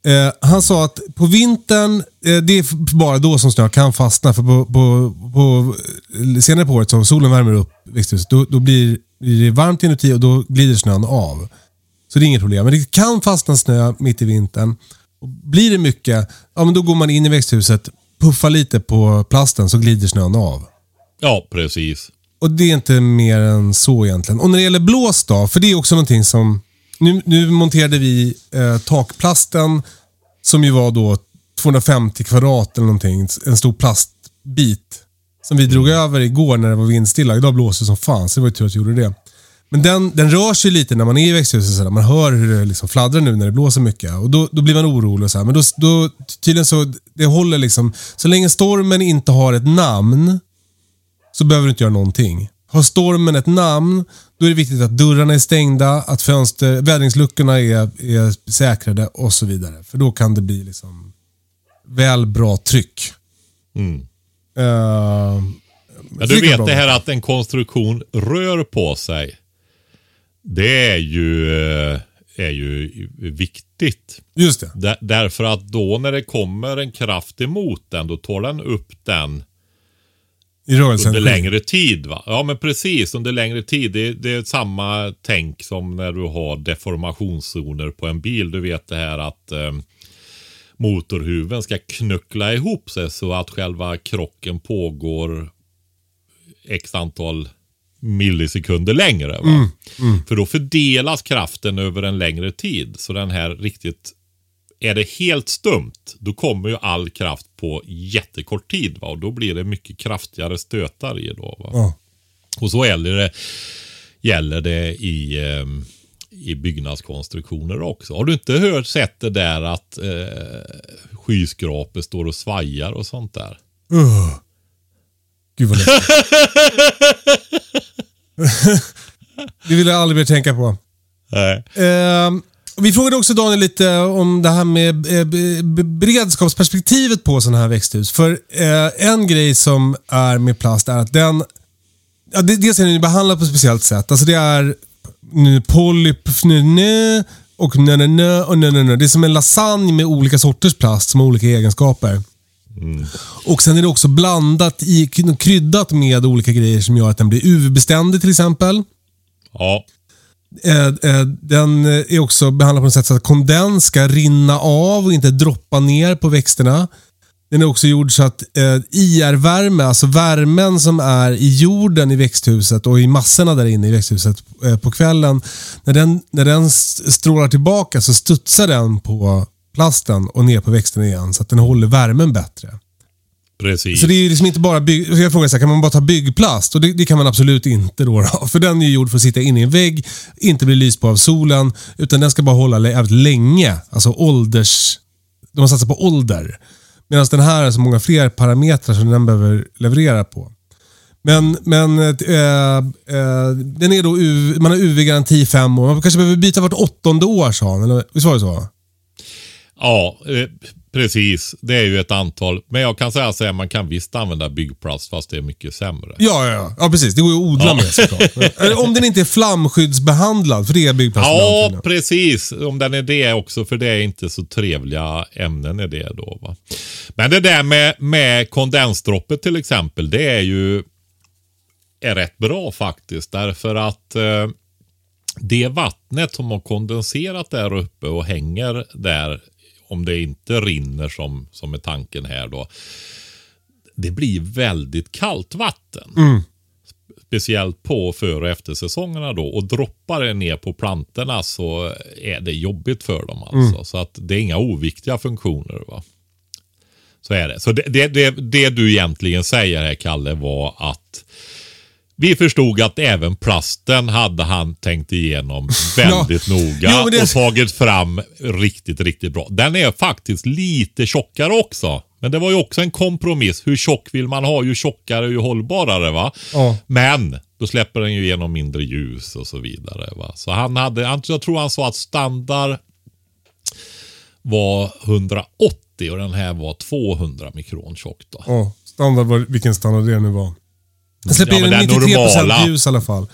Eh, han sa att på vintern, eh, det är bara då som snö kan fastna. För på, på, på, eh, senare på året, så solen värmer upp växthuset, då, då blir, blir det varmt inuti och då glider snön av. Så det är inget problem. Men det kan fastna snö mitt i vintern. Och blir det mycket, ja men då går man in i växthuset, puffar lite på plasten så glider snön av. Ja, precis. Och det är inte mer än så egentligen. Och när det gäller blås då, för det är också någonting som... Nu, nu monterade vi eh, takplasten som ju var då 250 kvadrat eller någonting. En stor plastbit. Som vi drog över igår när det var vindstilla. Idag blåser det som fan, så det var ju tur att vi gjorde det. Men den, den rör sig lite när man är i växthuset. Man hör hur det liksom fladdrar nu när det blåser mycket. Och Då, då blir man orolig. Och så här. Men då, då, tydligen så, det håller liksom. Så länge stormen inte har ett namn så behöver du inte göra någonting. Har stormen ett namn, då är det viktigt att dörrarna är stängda, att fönster, vädringsluckorna är, är säkrade och så vidare. För då kan det bli liksom väl bra tryck. Mm. Uh, Men du vet det här att en konstruktion rör på sig. Det är ju, eh, är ju viktigt. Just det. Där, därför att då när det kommer en kraft emot den, då tar den upp den I rörelsen. under längre tid. Va? Ja, men precis. Under längre tid. Det, det är samma tänk som när du har deformationszoner på en bil. Du vet det här att eh, motorhuven ska knuckla ihop sig så att själva krocken pågår x antal millisekunder längre. Va? För då fördelas kraften över en längre tid. Så den här riktigt är det helt stumt, då kommer ju all kraft på jättekort tid. Va? Och då blir det mycket kraftigare stötar i. Då, va? Ja. Och så gäller det, gäller det i, eh, i byggnadskonstruktioner också. Har du inte hört sett det där att eh, skyskrapor står och svajar och sånt där? Uh. Gud vad läskigt. det vill jag aldrig mer tänka på. Nej. Ehm, vi frågade också Daniel lite om det här med eh, be- be- beredskapsperspektivet på sådana här växthus. För eh, en grej som är med plast är att den... Ja, dels är den behandlad på ett speciellt sätt. Alltså det är polypnö och nö och nö. Det är som en lasagne med olika sorters plast som har olika egenskaper. Och Sen är det också blandat i, kryddat med olika grejer som gör att den blir UV-beständig till exempel. Ja, Eh, eh, den eh, är också behandlad på något sätt så att kondens ska rinna av och inte droppa ner på växterna. Den är också gjord så att IR-värme, alltså värmen som är i jorden i växthuset och i massorna där inne i växthuset på kvällen. När den, när den strålar tillbaka så studsar den på plasten och ner på växterna igen så att den håller värmen bättre precis. Så det är liksom inte bara bygg... Jag frågar så här, kan man bara ta byggplast? Och det, det kan man absolut inte då, då. För den är ju gjord för att sitta inne i en vägg, inte bli lyst på av solen, utan den ska bara hålla jävligt länge. Alltså ålders... De har satsat på ålder. Medan den här har så många fler parametrar som den behöver leverera på. Men, men eh, eh, den är då UV, man har UV-garanti i fem år. Man kanske behöver byta vart åttonde år sa han. Eller, visst var det så? Ja, eh, precis. Det är ju ett antal. Men jag kan säga så här, man kan visst använda byggplast fast det är mycket sämre. Ja, ja, ja. ja precis. Det går ju att odla Ja. med såklart. Om den inte är flamskyddsbehandlad, för det är byggplast. Ja, precis. Om den är det också, för det är inte så trevliga ämnen i det då. Va? Men det där med, med kondensdroppet till exempel, det är ju är rätt bra faktiskt. Därför att eh, det vattnet som har kondenserat där uppe och hänger där, om det inte rinner som, som är tanken här då. Det blir väldigt kallt vatten. speciellt på för och eftersäsongerna då. Och droppar det ner på plantorna så är det jobbigt för dem alltså. Så att det är inga oviktiga funktioner. va. Så är det. Så det, det, det, det du egentligen säger här Kalle var att vi förstod att även plasten hade han tänkt igenom väldigt noga Jo, det- och tagit fram riktigt, riktigt bra. Den är faktiskt lite tjockare också. Men det var ju också en kompromiss. Hur tjock vill man ha? Ju tjockare, ju hållbarare va? Ja. Men då släpper den ju igenom mindre ljus och så vidare. Va? Så han hade, han- jag tror han sa att standard var 180 och den här var 200 mikron tjock då. Ja, standard var, vilken standard det nu var. Jag släpper Ja, in men en den 93% normala. ljus i alla fall.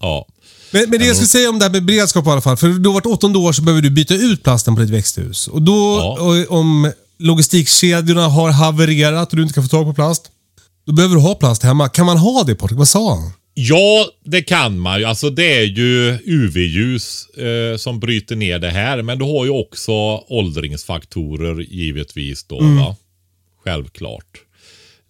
Ja. Men, men det jag skulle säga om det här med beredskap i alla fall. För då vart åttonde år så behöver du byta ut plasten på ditt växthus. Och då, Ja. och, om logistikkedjorna har havererat och du inte kan få tag på plast. Då behöver du ha plast hemma. Kan man ha det Patrik? Vad sa han? Ja, det kan man ju. Alltså det är ju UV-ljus eh, som bryter ner det här. Men du har ju också åldringsfaktorer givetvis då. Va? Självklart.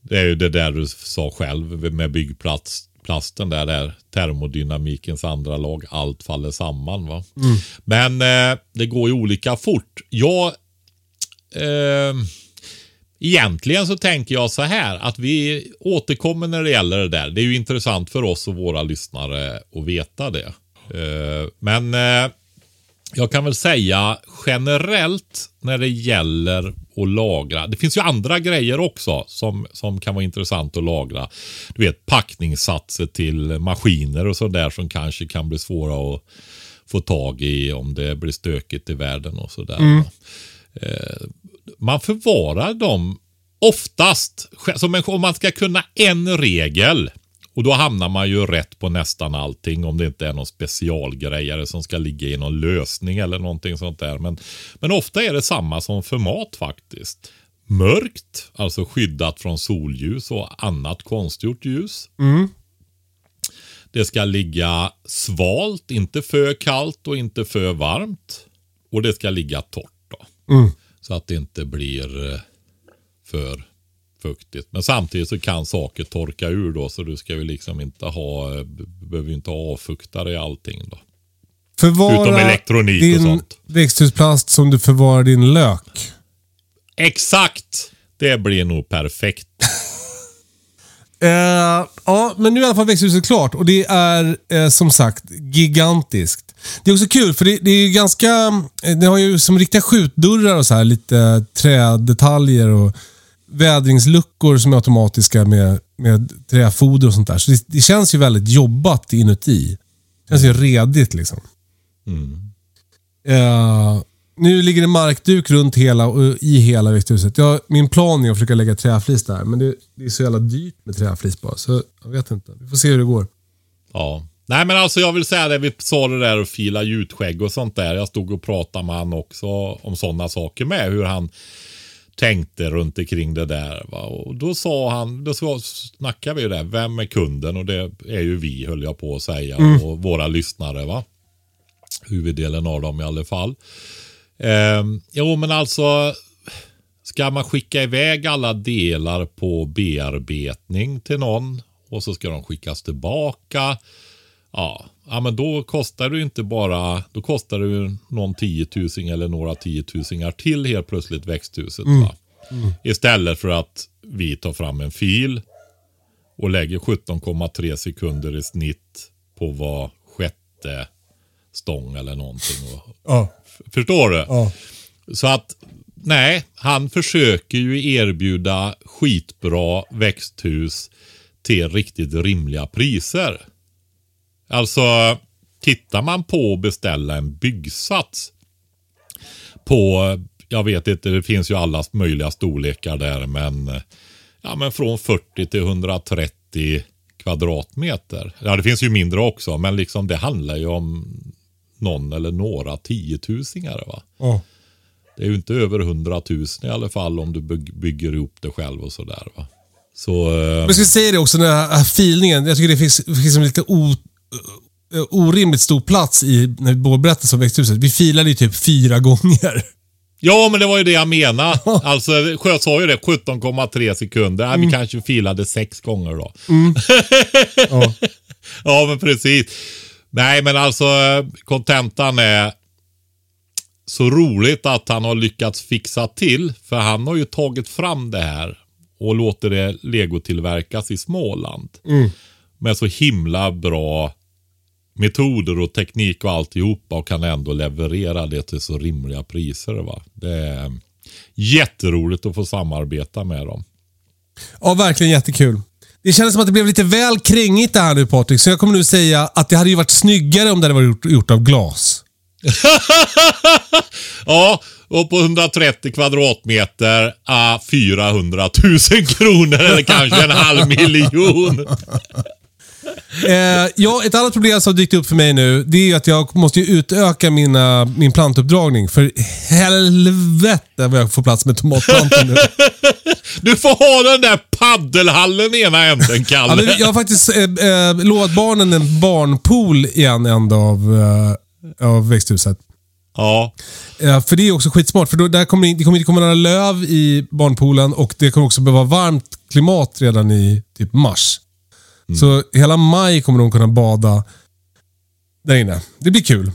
Det är ju det där du sa själv med byggplasten där, där termodynamikens andra lag. Allt faller samman. va. Men eh, det går ju olika fort. Jag eh, Egentligen så tänker jag så här att vi återkommer när det gäller det där. Det är ju intressant för oss och våra lyssnare att veta det. Eh, Men eh, jag kan väl säga generellt när det gäller att lagra. Det finns ju andra grejer också som, som kan vara intressant att lagra. Du vet packningssatser till maskiner och sådär som kanske kan bli svåra att få tag i om det blir stökigt i världen och sådär. Eh, man förvarar dem oftast, som en, om man ska kunna en regel. Och då hamnar man ju rätt på nästan allting om det inte är någon specialgrejare som ska ligga i någon lösning eller någonting sånt där. Men, men ofta är det samma som för mat faktiskt. Mörkt, alltså skyddat från solljus och annat konstgjort ljus. Det ska ligga svalt, inte för kallt och inte för varmt. Och det ska ligga torrt då. Så att det inte blir eh, för fuktigt. Men samtidigt så kan saker torka ur då så du ska ju liksom inte ha, eh, behöver ju inte ha avfuktare i allting då. Förvara Utom elektronik och sånt. växthusplast som du förvarar din lök. Exakt! Det blir nog perfekt. Eh, ja, men nu är i alla fall växthuset klart och det är eh, som sagt gigantiskt. Det är också kul för det, det är ju ganska... eh, Det har ju som riktiga skjutdörrar och så här lite trädetaljer och vädringsluckor som är automatiska med, med träfoder och sånt där. Så det, det känns ju väldigt jobbat inuti. Det känns ju redigt liksom. Eh, nu ligger det markduk runt hela och i hela växthuset. Jag, min plan är att försöka lägga träflis där, men det, det är så jävla dyrt med träflis bara. Så jag vet inte. Vi får se hur det går. Ja. Nej men alltså jag vill säga det, vi sa det där och fila gjutskägg och sånt där. Jag stod och pratade med han också om sådana saker med. Hur han tänkte runt omkring det där. Va? Och då sa han, då så snackade vi ju där, vem är kunden? Och det är ju vi höll jag på att säga. Och våra lyssnare va. Huvuddelen av dem i alla fall. Ehm, jo men alltså, ska man skicka iväg alla delar på bearbetning till någon och så ska de skickas tillbaka. Ja, ja men då kostar det inte bara, då kostar det ju någon tiotusing eller några tiotusingar till helt plötsligt växthuset. Va? Istället för att vi tar fram en fil och lägger 17,3 sekunder i snitt på var sjätte stång eller någonting. Och, Ja. förstår du? ja. Så att nej, han försöker ju erbjuda skitbra växthus till riktigt rimliga priser. Alltså, tittar man på att beställa en byggsats på, jag vet inte, det finns ju alla möjliga storlekar där, men, ja, men från 40 till 130 kvadratmeter. Ja, det finns ju mindre också, men liksom det handlar ju om någon eller några tiotusingar. Va? ja. Det är ju inte över 100 000 i alla fall om du byg- bygger ihop det själv och sådär. Va? Så, eh, Jag ska säga det också, den här filningen. Jag tycker det finns, finns lite o, orimligt stor plats i när vi berättar om växthuset. Vi filade ju typ fyra gånger. ja, men det var ju det jag menade. alltså, Sjö sa ju det, 17,3 sekunder. Nej, Vi kanske filade sex gånger då. Ja. ja, men precis. Nej, men alltså kontentan är så roligt att han har lyckats fixa till. För han har ju tagit fram det här och låter det legotillverkas i Småland. Med så himla bra metoder och teknik och alltihopa och kan ändå leverera det till så rimliga priser. Va? Det är jätteroligt att få samarbeta med dem. Ja, verkligen jättekul. Det kändes som att det blev lite väl krängigt det här nu Patrik, så jag kommer nu säga att det hade ju varit snyggare om det hade varit gjort, gjort av glas. Ja, och på 130 kvadratmeter, ah, 400 000 kronor eller kanske en halv miljon. Eh, ja, ett annat problem som har dykt upp för mig nu, det är att jag måste utöka mina, min plantuppdragning. För helvete vad jag får plats med tomatplantor nu. Du får ha den där paddelhallen i ena änden, Kalle. Ja, men jag har faktiskt eh, eh, lovat barnen en barnpool i en ände av, eh, av växthuset. Ja, Eh, för det är också skitsmart, för då, där kommer, det kommer inte komma några löv i barnpoolen och det kommer också behöva varmt klimat redan i typ mars. Så hela maj kommer de kunna bada där inne. Det blir kul.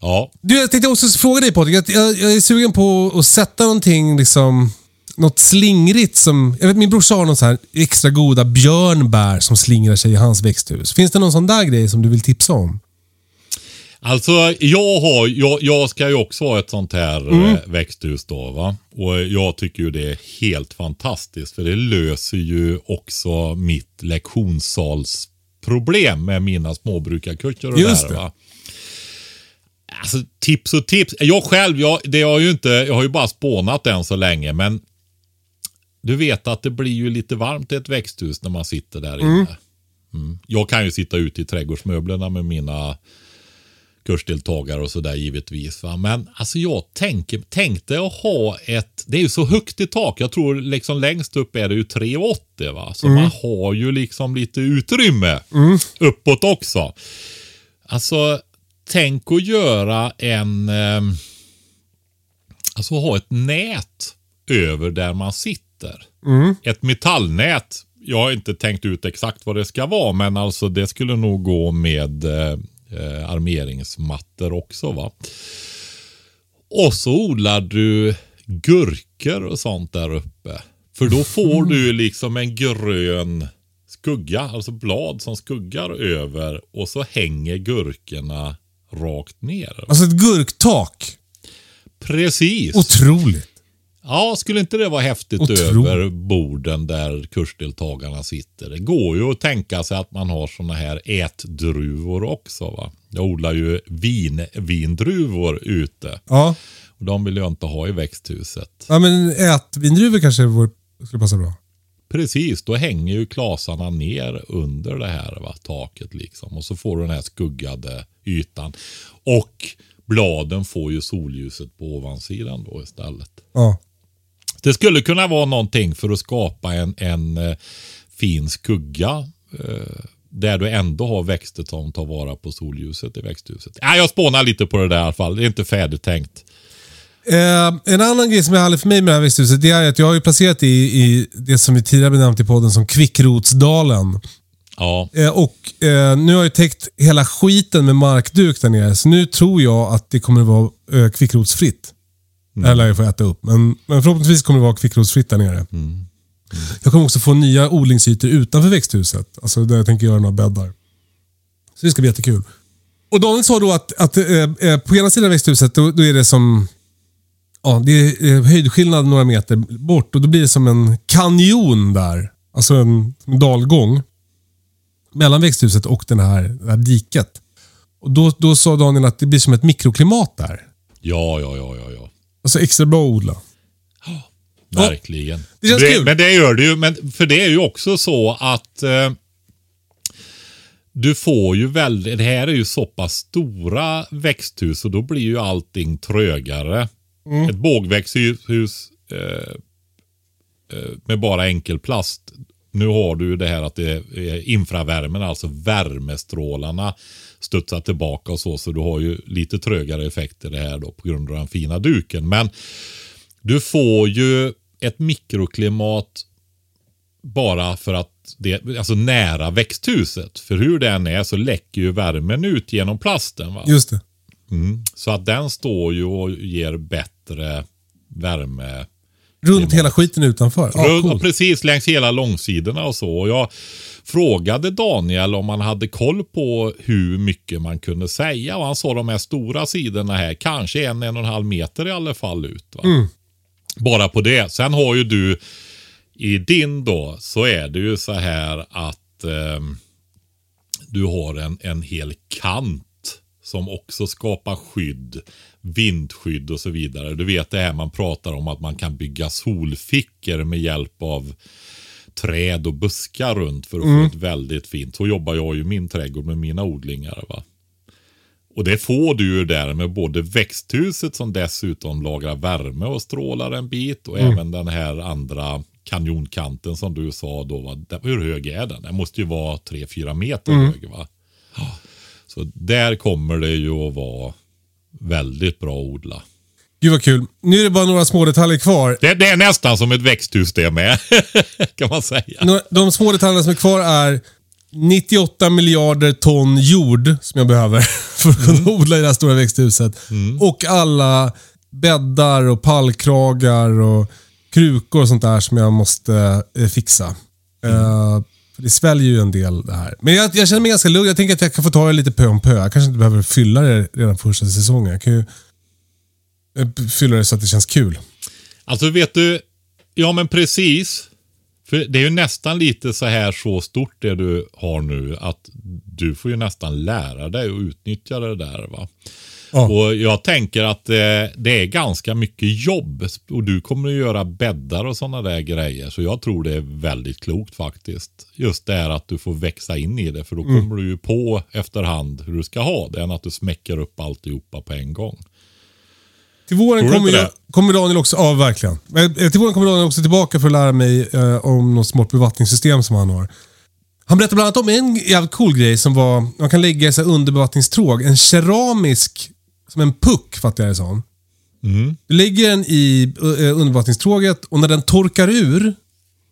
ja. Du, jag tänkte också fråga dig Patrik. Jag, jag, jag är sugen på att sätta någonting, liksom, något slingrigt som... Jag vet min brorsa har någon så här extra goda björnbär som slingrar sig i hans växthus. Finns det någon sån där grej som du vill tipsa om? Alltså, jag, har, jag, jag ska ju också ha ett sånt här eh, växthus då. Va? Och jag tycker ju det är helt fantastiskt. För det löser ju också mitt lektionssalsproblem med mina småbrukarkurser och Just där, det. va? Alltså tips och tips. Jag själv, jag, det har ju inte, jag har ju bara spånat än så länge. Men du vet att det blir ju lite varmt i ett växthus när man sitter där inne. Mm. Jag kan ju sitta ute i trädgårdsmöblerna med mina kursdeltagare och sådär givetvis. Va? Men alltså jag tänker, tänkte att ha ett, det är ju så högt i tak. Jag tror liksom längst upp är det ju 3,80 va. Så man har ju liksom lite utrymme uppåt också. Alltså tänk att göra en, eh, alltså ha ett nät över där man sitter. Ett metallnät. Jag har inte tänkt ut exakt vad det ska vara, men alltså det skulle nog gå med eh, eh, armeringsmattor också. va. Och så odlar du gurkor och sånt där uppe. För då får du liksom en grön skugga, alltså blad som skuggar över och så hänger gurkorna rakt ner. Alltså ett gurktak. Precis. Otroligt. Ja, skulle inte det vara häftigt Otroligt. över borden där kursdeltagarna sitter? Det går ju att tänka sig att man har såna här ätdruvor också. va? Jag odlar ju vin, vindruvor ute. Ja. Och de vill jag inte ha i växthuset. ja men ätvindruvor kanske vore, skulle passa bra. Precis, då hänger ju klasarna ner under det här va, taket liksom. Och så får du den här skuggade ytan. Och bladen får ju solljuset på ovansidan då istället. Ja. Det skulle kunna vara någonting för att skapa en, en eh, fin skugga. Eh, där du ändå har växter som tar vara på solljuset i växthuset. Ja, jag spånar lite på det där i alla fall. Det är inte färdigt tänkt. Eh, en annan grej som är härlig för mig med det här växthuset, det är att jag har ju placerat i, i det som vi tidigare benämnt i podden som Kvickrotsdalen. Ja, Eh, och eh, nu har jag täckt hela skiten med markduk där nere, så nu tror jag att det kommer att vara eh, kvickrotsfritt. Det här lär jag få äta upp, men, men förhoppningsvis kommer det vara kvickrotsfritt där nere. Jag kommer också få nya odlingsytor utanför växthuset, alltså där jag tänker göra några bäddar. Så det ska bli jättekul. Och Daniel sa då att, att eh, eh, på ena sidan växthuset, då, då är det som Ja, det är eh, höjdskillnad några meter bort och då blir det som en kanjon där. Alltså en, en dalgång. Mellan växthuset och den här, det här diket. Och då, då sa Daniel att det blir som ett mikroklimat där. ja, ja, ja, ja. ja. Alltså extra bra att odla. Verkligen. det känns kul. Men det gör det ju. Men för det är ju också så att eh, du får ju väldigt, det här är ju så pass stora växthus och då blir ju allting trögare. Mm. Ett bågväxthus eh, eh, med bara enkelplast. Nu har du ju det här att det är infravärmen, alltså värmestrålarna studsar tillbaka och så. Så du har ju lite trögare effekter det här då på grund av den fina duken. Men du får ju ett mikroklimat bara för att det alltså nära växthuset. För hur den är så läcker ju värmen ut genom plasten. Va? Just det. Så att den står ju och ger bättre värme. Runt hela skiten utanför. Runt- coolt. precis längs hela långsidorna och så. Och jag frågade Daniel om han hade koll på hur mycket man kunde säga. Och han sa de här stora sidorna här, kanske en, en och en halv meter i alla fall ut. Va? Bara på det. Sen har ju du i din då så är det ju så här att ehm, du har en, en hel kant som också skapar skydd, vindskydd och så vidare. Du vet det här man pratar om att man kan bygga solfickor med hjälp av träd och buskar runt för att få ett väldigt fint. Så jobbar jag ju min trädgård med mina odlingar. Va? Och det får du ju där med både växthuset som dessutom lagrar värme och strålar en bit och även den här andra kanjonkanten som du sa då. Va? Hur hög är den? Den måste ju vara 3-4 meter hög va? Så där kommer det ju att vara väldigt bra att odla. Gud vad kul. Nu är det bara några små detaljer kvar. Det, det är nästan som ett växthus det med. kan man säga. Några- De små detaljerna som är kvar är 98 miljarder ton jord som jag behöver för att kunna odla i det här stora växthuset. Och alla bäddar och pallkragar och krukor och sånt där som jag måste eh, fixa. Eh, för det sväljer ju en del det här. Men jag, jag känner mig ganska lugn. Jag tänker att jag kan få ta det lite pö om pö. Jag kanske inte behöver fylla det redan första säsongen. Jag kan ju fylla det så att det känns kul. Alltså vet du, ja men precis. För det är ju nästan lite så här så stort det du har nu att du får ju nästan lära dig att utnyttja det där. va. Ja. Och jag tänker att eh, det är ganska mycket jobb och du kommer att göra bäddar och sådana där grejer. Så jag tror det är väldigt klokt faktiskt. Just det här att du får växa in i det för då Mm. kommer du ju på efterhand hur du ska ha det än att du smäcker upp alltihopa på en gång. Till våren kommer, jag, kommer Daniel också, ja verkligen. Eh, Till våren kommer Daniel också tillbaka för att lära mig eh, om något smart bevattningssystem som han har. Han berättade bland annat om en jävligt cool grej som var, man kan lägga i så underbevattningstråg. En keramisk, som en puck fattar jag det som. Du lägger den i uh, underbevattningstråget och när den torkar ur,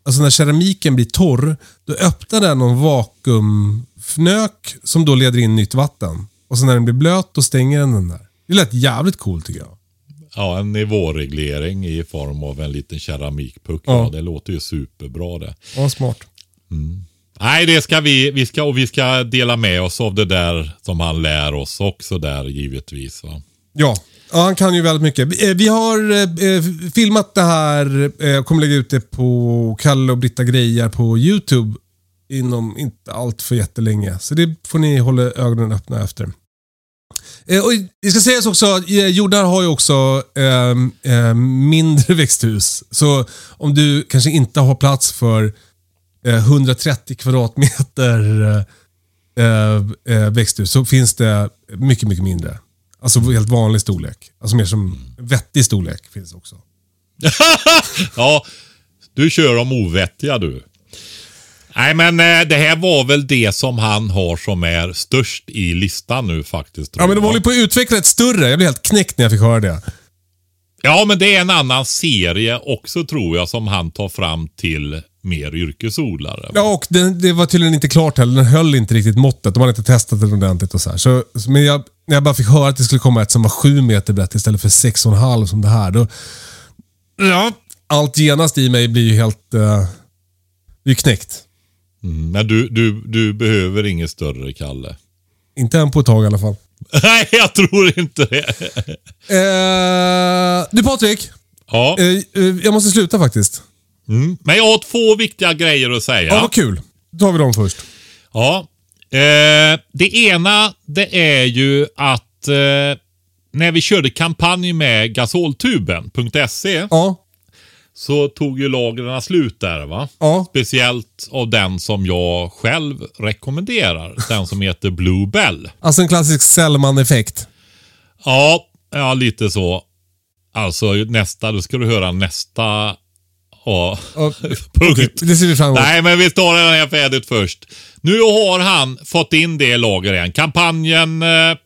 alltså när keramiken blir torr, då öppnar den någon vakuumfnök som då leder in nytt vatten. Och sen när den blir blöt, då stänger den den där. Det lät jävligt coolt tycker jag. Ja, en nivåreglering i form av en liten keramikpuck. Ja. Ja. det låter ju superbra det. Ja, smart. Nej, det ska vi, vi ska, och vi ska dela med oss av det där som han lär oss också där givetvis. Va? Ja. ja, han kan ju väldigt mycket. Vi, eh, vi har eh, eh, filmat det här eh, kommer lägga ut det på Kalle och Britta Grejer på YouTube inom inte allt för jättelänge. Så det får ni hålla ögonen öppna efter. Eh, och det ska sägas också, att, eh, jordar har ju också eh, mindre växthus. Så om du kanske inte har plats för eh, 130 kvadratmeter eh, eh, eh, växthus så finns det mycket, mycket mindre. Alltså helt vanlig storlek. Alltså mer som vettig storlek finns också. Ja, du kör om ovettiga du. Nej, men eh, det här var väl det som han har som är störst i listan nu faktiskt. tror Ja, men de jag. håller på att utveckla ett större. Jag blev helt knäckt när jag fick höra det. Ja, men det är en annan serie också tror jag som han tar fram till mer yrkesodlare. Ja, och det, det var tydligen inte klart heller. Den höll inte riktigt måttet. De hade inte testat den ordentligt och så här. Så, så- men jag, när jag bara fick höra att det skulle komma ett som var sju meter brett istället för sex och en halv som det här. Då, ja, allt genast i mig blir ju helt... Uh, det är ju knäckt. Mm, men du, du, du behöver inget större, Kalle. Inte än på ett tag i alla fall. Nej, jag tror inte det. Eh, du Patrik, Ja, eh, eh, jag måste sluta faktiskt. mm. men jag har två viktiga grejer att säga. Ja, vad kul. Då tar vi dem först. Ja. Eh, det ena det är ju att eh, när vi körde kampanj med gasoltuben.se Ja, så tog ju lagren slut där va. ja. Speciellt av den som jag själv rekommenderar. Den som heter Blue Bell. Alltså en klassisk Sellman-effekt. Ja, ja lite så. Alltså nästa, då ska du höra nästa ja, punkt. Det ser vi fram emot. Nej, men vi tar den här färdigt först. Nu har han fått in det i lager igen. Kampanjen eh,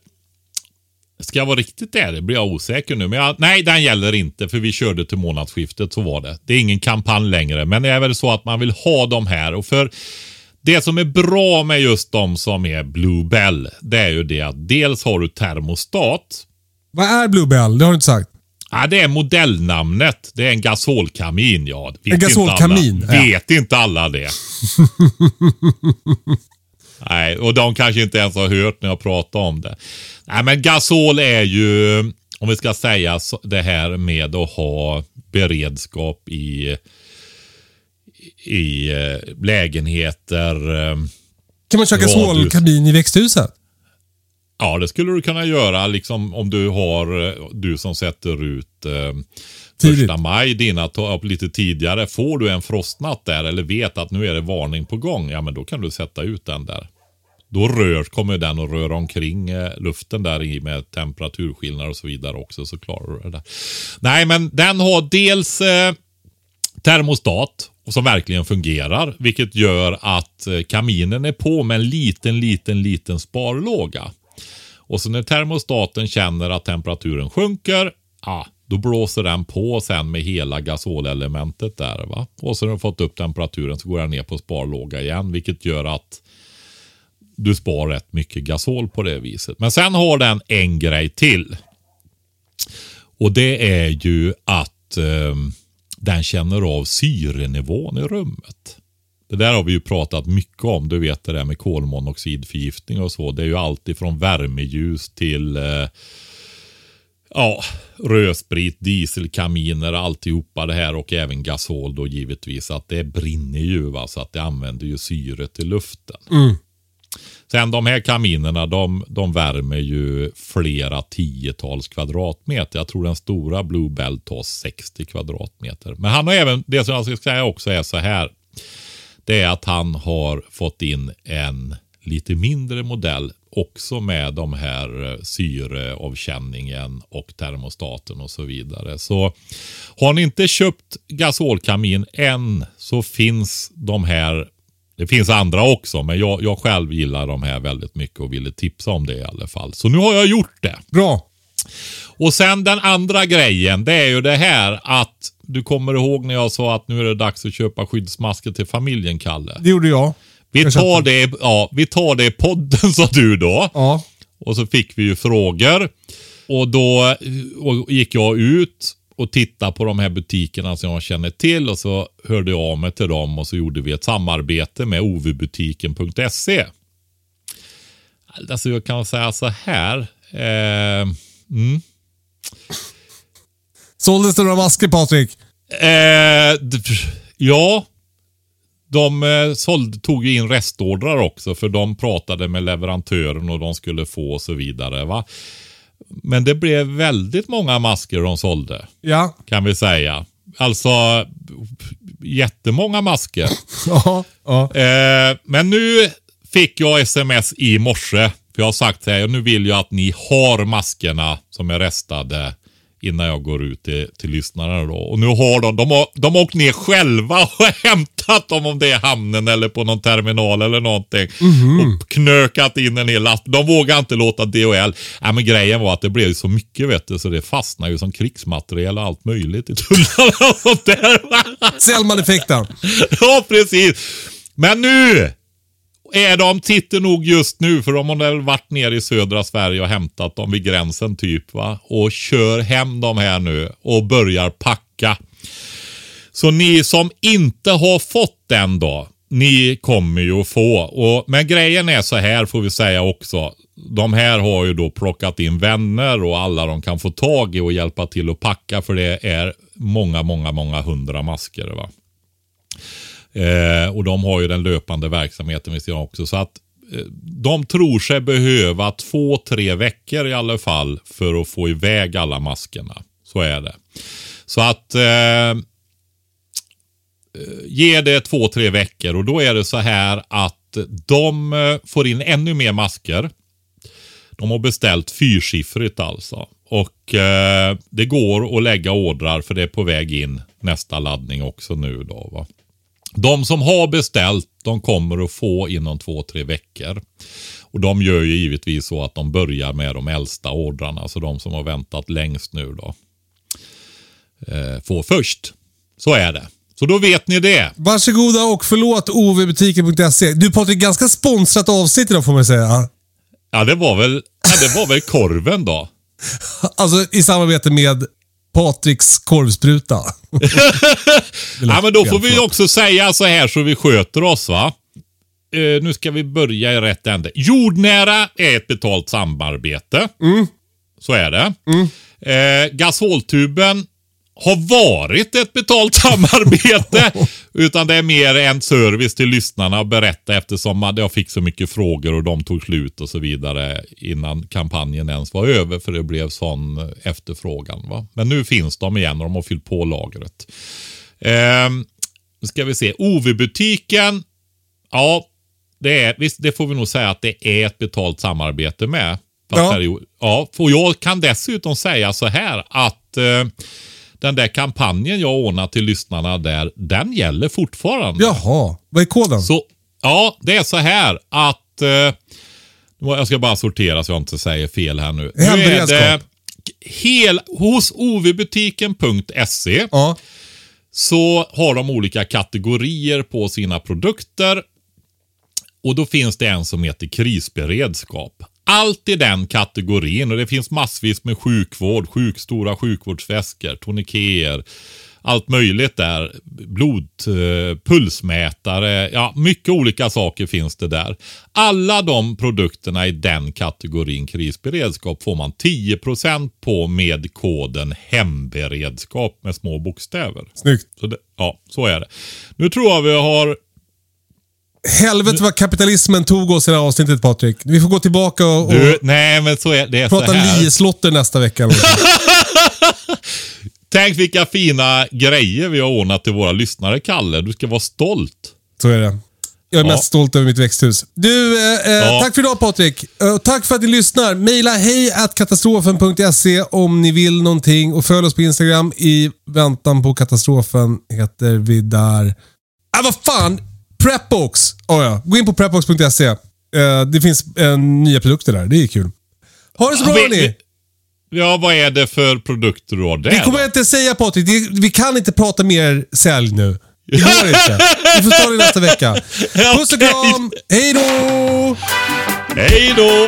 Ska jag vara riktigt ärlig blir jag osäker nu. Men jag, nej, den gäller inte för vi körde till månadsskiftet. Så var det. Det är ingen kampanj längre. Men det är väl så att man vill ha de här. Och för det som är bra med just de som är Bluebell. Det är ju det att dels har du termostat. Vad är Bluebell? Det har du inte sagt. Ja, det är modellnamnet. Det är en gasolkamin. Ja, vet En gasolkamin, Inte alla, ja. Vet inte alla det? Nej, och de kanske inte ens har hört när jag pratar om det. Nej, men gasol är ju, om vi ska säga det här med att ha beredskap i, i eh, lägenheter. eh, Kan man köra gasolkabin i växthuset? Ja, det skulle du kunna göra liksom om du har eh, du som sätter ut eh, Tidigt. första maj dina upp lite tidigare. Får du en frostnatt där eller vet att nu är det varning på gång, ja men då kan du sätta ut den där. Då rör, kommer den att röra omkring eh, luften där i med temperaturskillnader och så vidare också så klarar du det där. Nej, men den har dels eh, termostat och som verkligen fungerar, vilket gör att eh, kaminen är på med en liten, liten, liten sparlåga. Och så när termostaten känner att temperaturen sjunker, ah, då blåser den på sen med hela gasolelementet där. Va? Och så när du fått upp temperaturen så går den ner på sparlåga igen, vilket gör att du spar rätt mycket gasol på det viset. Men sen har den en grej till. Och det är ju att eh, den känner av syrenivån i rummet. Det där har vi ju pratat mycket om. Du vet det där med kolmonoxidförgiftning och så. Det är ju alltid från värmeljus till eh, ja, rödsprit, dieselkaminer, alltihopa det här och även gasol då givetvis. Att det brinner ju va, så att det använder ju syret i luften. Mm. Sen de här kaminerna, de, de värmer ju flera tiotals kvadratmeter. Jag tror den stora Blue Belt tar 60 kvadratmeter. Men han har även, det som jag ska säga också är så här. Det är att han har fått in en lite mindre modell också med de här eh, syreavkänningen och termostaten och så vidare. Så har ni inte köpt gasolkamin än så finns de här det finns andra också, men jag, jag själv gillar de här väldigt mycket och ville tipsa om det i alla fall. Så nu har jag gjort det. Bra. Och sen den andra grejen, det är ju det här att du kommer ihåg när jag sa att nu är det dags att köpa skyddsmasker till familjen, Kalle. Det gjorde jag. Vi Jag tar det, ja, vi tar det i podden, sa du då. Ja. Och så fick vi ju frågor. Och då och gick jag ut och tittade på de här butikerna som jag känner till och så hörde jag av mig till dem och så gjorde vi ett samarbete med ovbutiken.se. Alltså jag kan säga så här. Eh, mm. Såldes det några masker Patrik? Eh, ja, de eh, sålde, tog ju in restordrar också för de pratade med leverantören och de skulle få och så vidare. Va? Men det blev väldigt många masker de sålde Ja. kan vi säga. Alltså jättemånga masker. Ja. ja. Eh, men nu fick jag sms i morse. För jag har sagt här, nu vill jag att ni har maskerna som är restade innan jag går ut till, till lyssnarna då. Och nu har de, de har, de har åkt ner själva och hämtat dem om det är hamnen eller på någon terminal eller någonting. Och knökat in en hel last. De vågar inte låta DHL. Ja, men grejen var att det blev så mycket vet du, så det fastnar ju som krigsmateriel och allt möjligt i tullarna och sånt där. Selman-effekten. Ja, precis. Men nu är de, sitter nog just nu, för de har väl varit nere i södra Sverige och hämtat dem vid gränsen typ va. Och kör hem dem här nu och börjar packa. Så ni som inte har fått den då, ni kommer ju att få. Och, men grejen är så här får vi säga också. De här har ju då plockat in vänner och alla de kan få tag i och hjälpa till att packa för det är många, många, många hundra masker. va. Eh, och de har ju den löpande verksamheten vid sidan också. Så att eh, de tror sig behöva två, tre veckor i alla fall för att få iväg alla maskerna. Så är det. Så att eh, eh, ge det två, tre veckor och då är det så här att de eh, får in ännu mer masker. De har beställt fyrsiffrigt alltså. Och eh, det går att lägga ordrar för det är på väg in nästa laddning också nu då. Va? De som har beställt, de kommer att få inom två, tre veckor. Och de gör ju givetvis så att de börjar med de äldsta ordrarna, alltså de som har väntat längst nu då. Eh, får först. Så är det. Så då vet ni det. Varsågoda och förlåt ovbutiken.se. Du Patrik, ganska sponsrat avsnitt idag får man säga. Ja, det var väl, ja, det var väl korven då. Alltså i samarbete med Patriks korvspruta. ja, men då får vi också säga så här så vi sköter oss va. Uh, nu ska vi börja i rätt ände. Jordnära är ett betalt samarbete. Mm. Så är det. Mm. Uh, gasoltuben har varit ett betalt samarbete. utan det är mer en service till lyssnarna att berätta eftersom jag fick så mycket frågor och de tog slut och så vidare innan kampanjen ens var över för det blev sån efterfrågan. Va? Men nu finns de igen och de har fyllt på lagret. Eh, nu ska vi se. OV-butiken. Ja, det, är, visst, det får vi nog säga att det är ett betalt samarbete med. Ja. ja, och jag kan dessutom säga så här att eh, den där kampanjen jag ordnat till lyssnarna där, den gäller fortfarande. Jaha, vad är koden? Så, ja, det är så här att... Eh, jag ska bara sortera så jag inte säger fel här nu. Nu är det hel, hos ovbutiken.se ja. så har de olika kategorier på sina produkter. Och då finns det en som heter krisberedskap allt i den kategorin och det finns massvis med sjukvård, sjuk, stora sjukvårdsväskor, toniker, allt möjligt där. Blod, eh, pulsmätare, ja mycket olika saker finns det där. Alla de produkterna i den kategorin krisberedskap får man 10% på med koden hemberedskap med små bokstäver. Snyggt. Så det, ja, så är det. Nu tror jag vi har Helvete vad kapitalismen tog oss i det här avsnittet Patrik. Vi får gå tillbaka och, och du, nej, men så är, det är prata lieslotter nästa vecka. Tänk vilka fina grejer vi har ordnat till våra lyssnare, Kalle. Du ska vara stolt. Så är det. Jag är ja. mest stolt över mitt växthus. Du, eh, eh ja. tack för idag Patrik. Eh, tack för att ni lyssnar. Maila hej katastrofen.se om ni vill någonting och följ oss på Instagram. I väntan på katastrofen heter vi där. Ah, vad fan! Prepbox. Oh ja. Gå in på prepbox.se. Uh, det finns uh, nya produkter där. Det är kul. Ha det så bra hörni. Ja, vad är det för produkter du har där? Det kommer jag inte säga Patrik. Vi kan inte prata mer sälj nu. Det går inte. Vi får ta det nästa vecka. Puss och kram. Hej då! Hej då!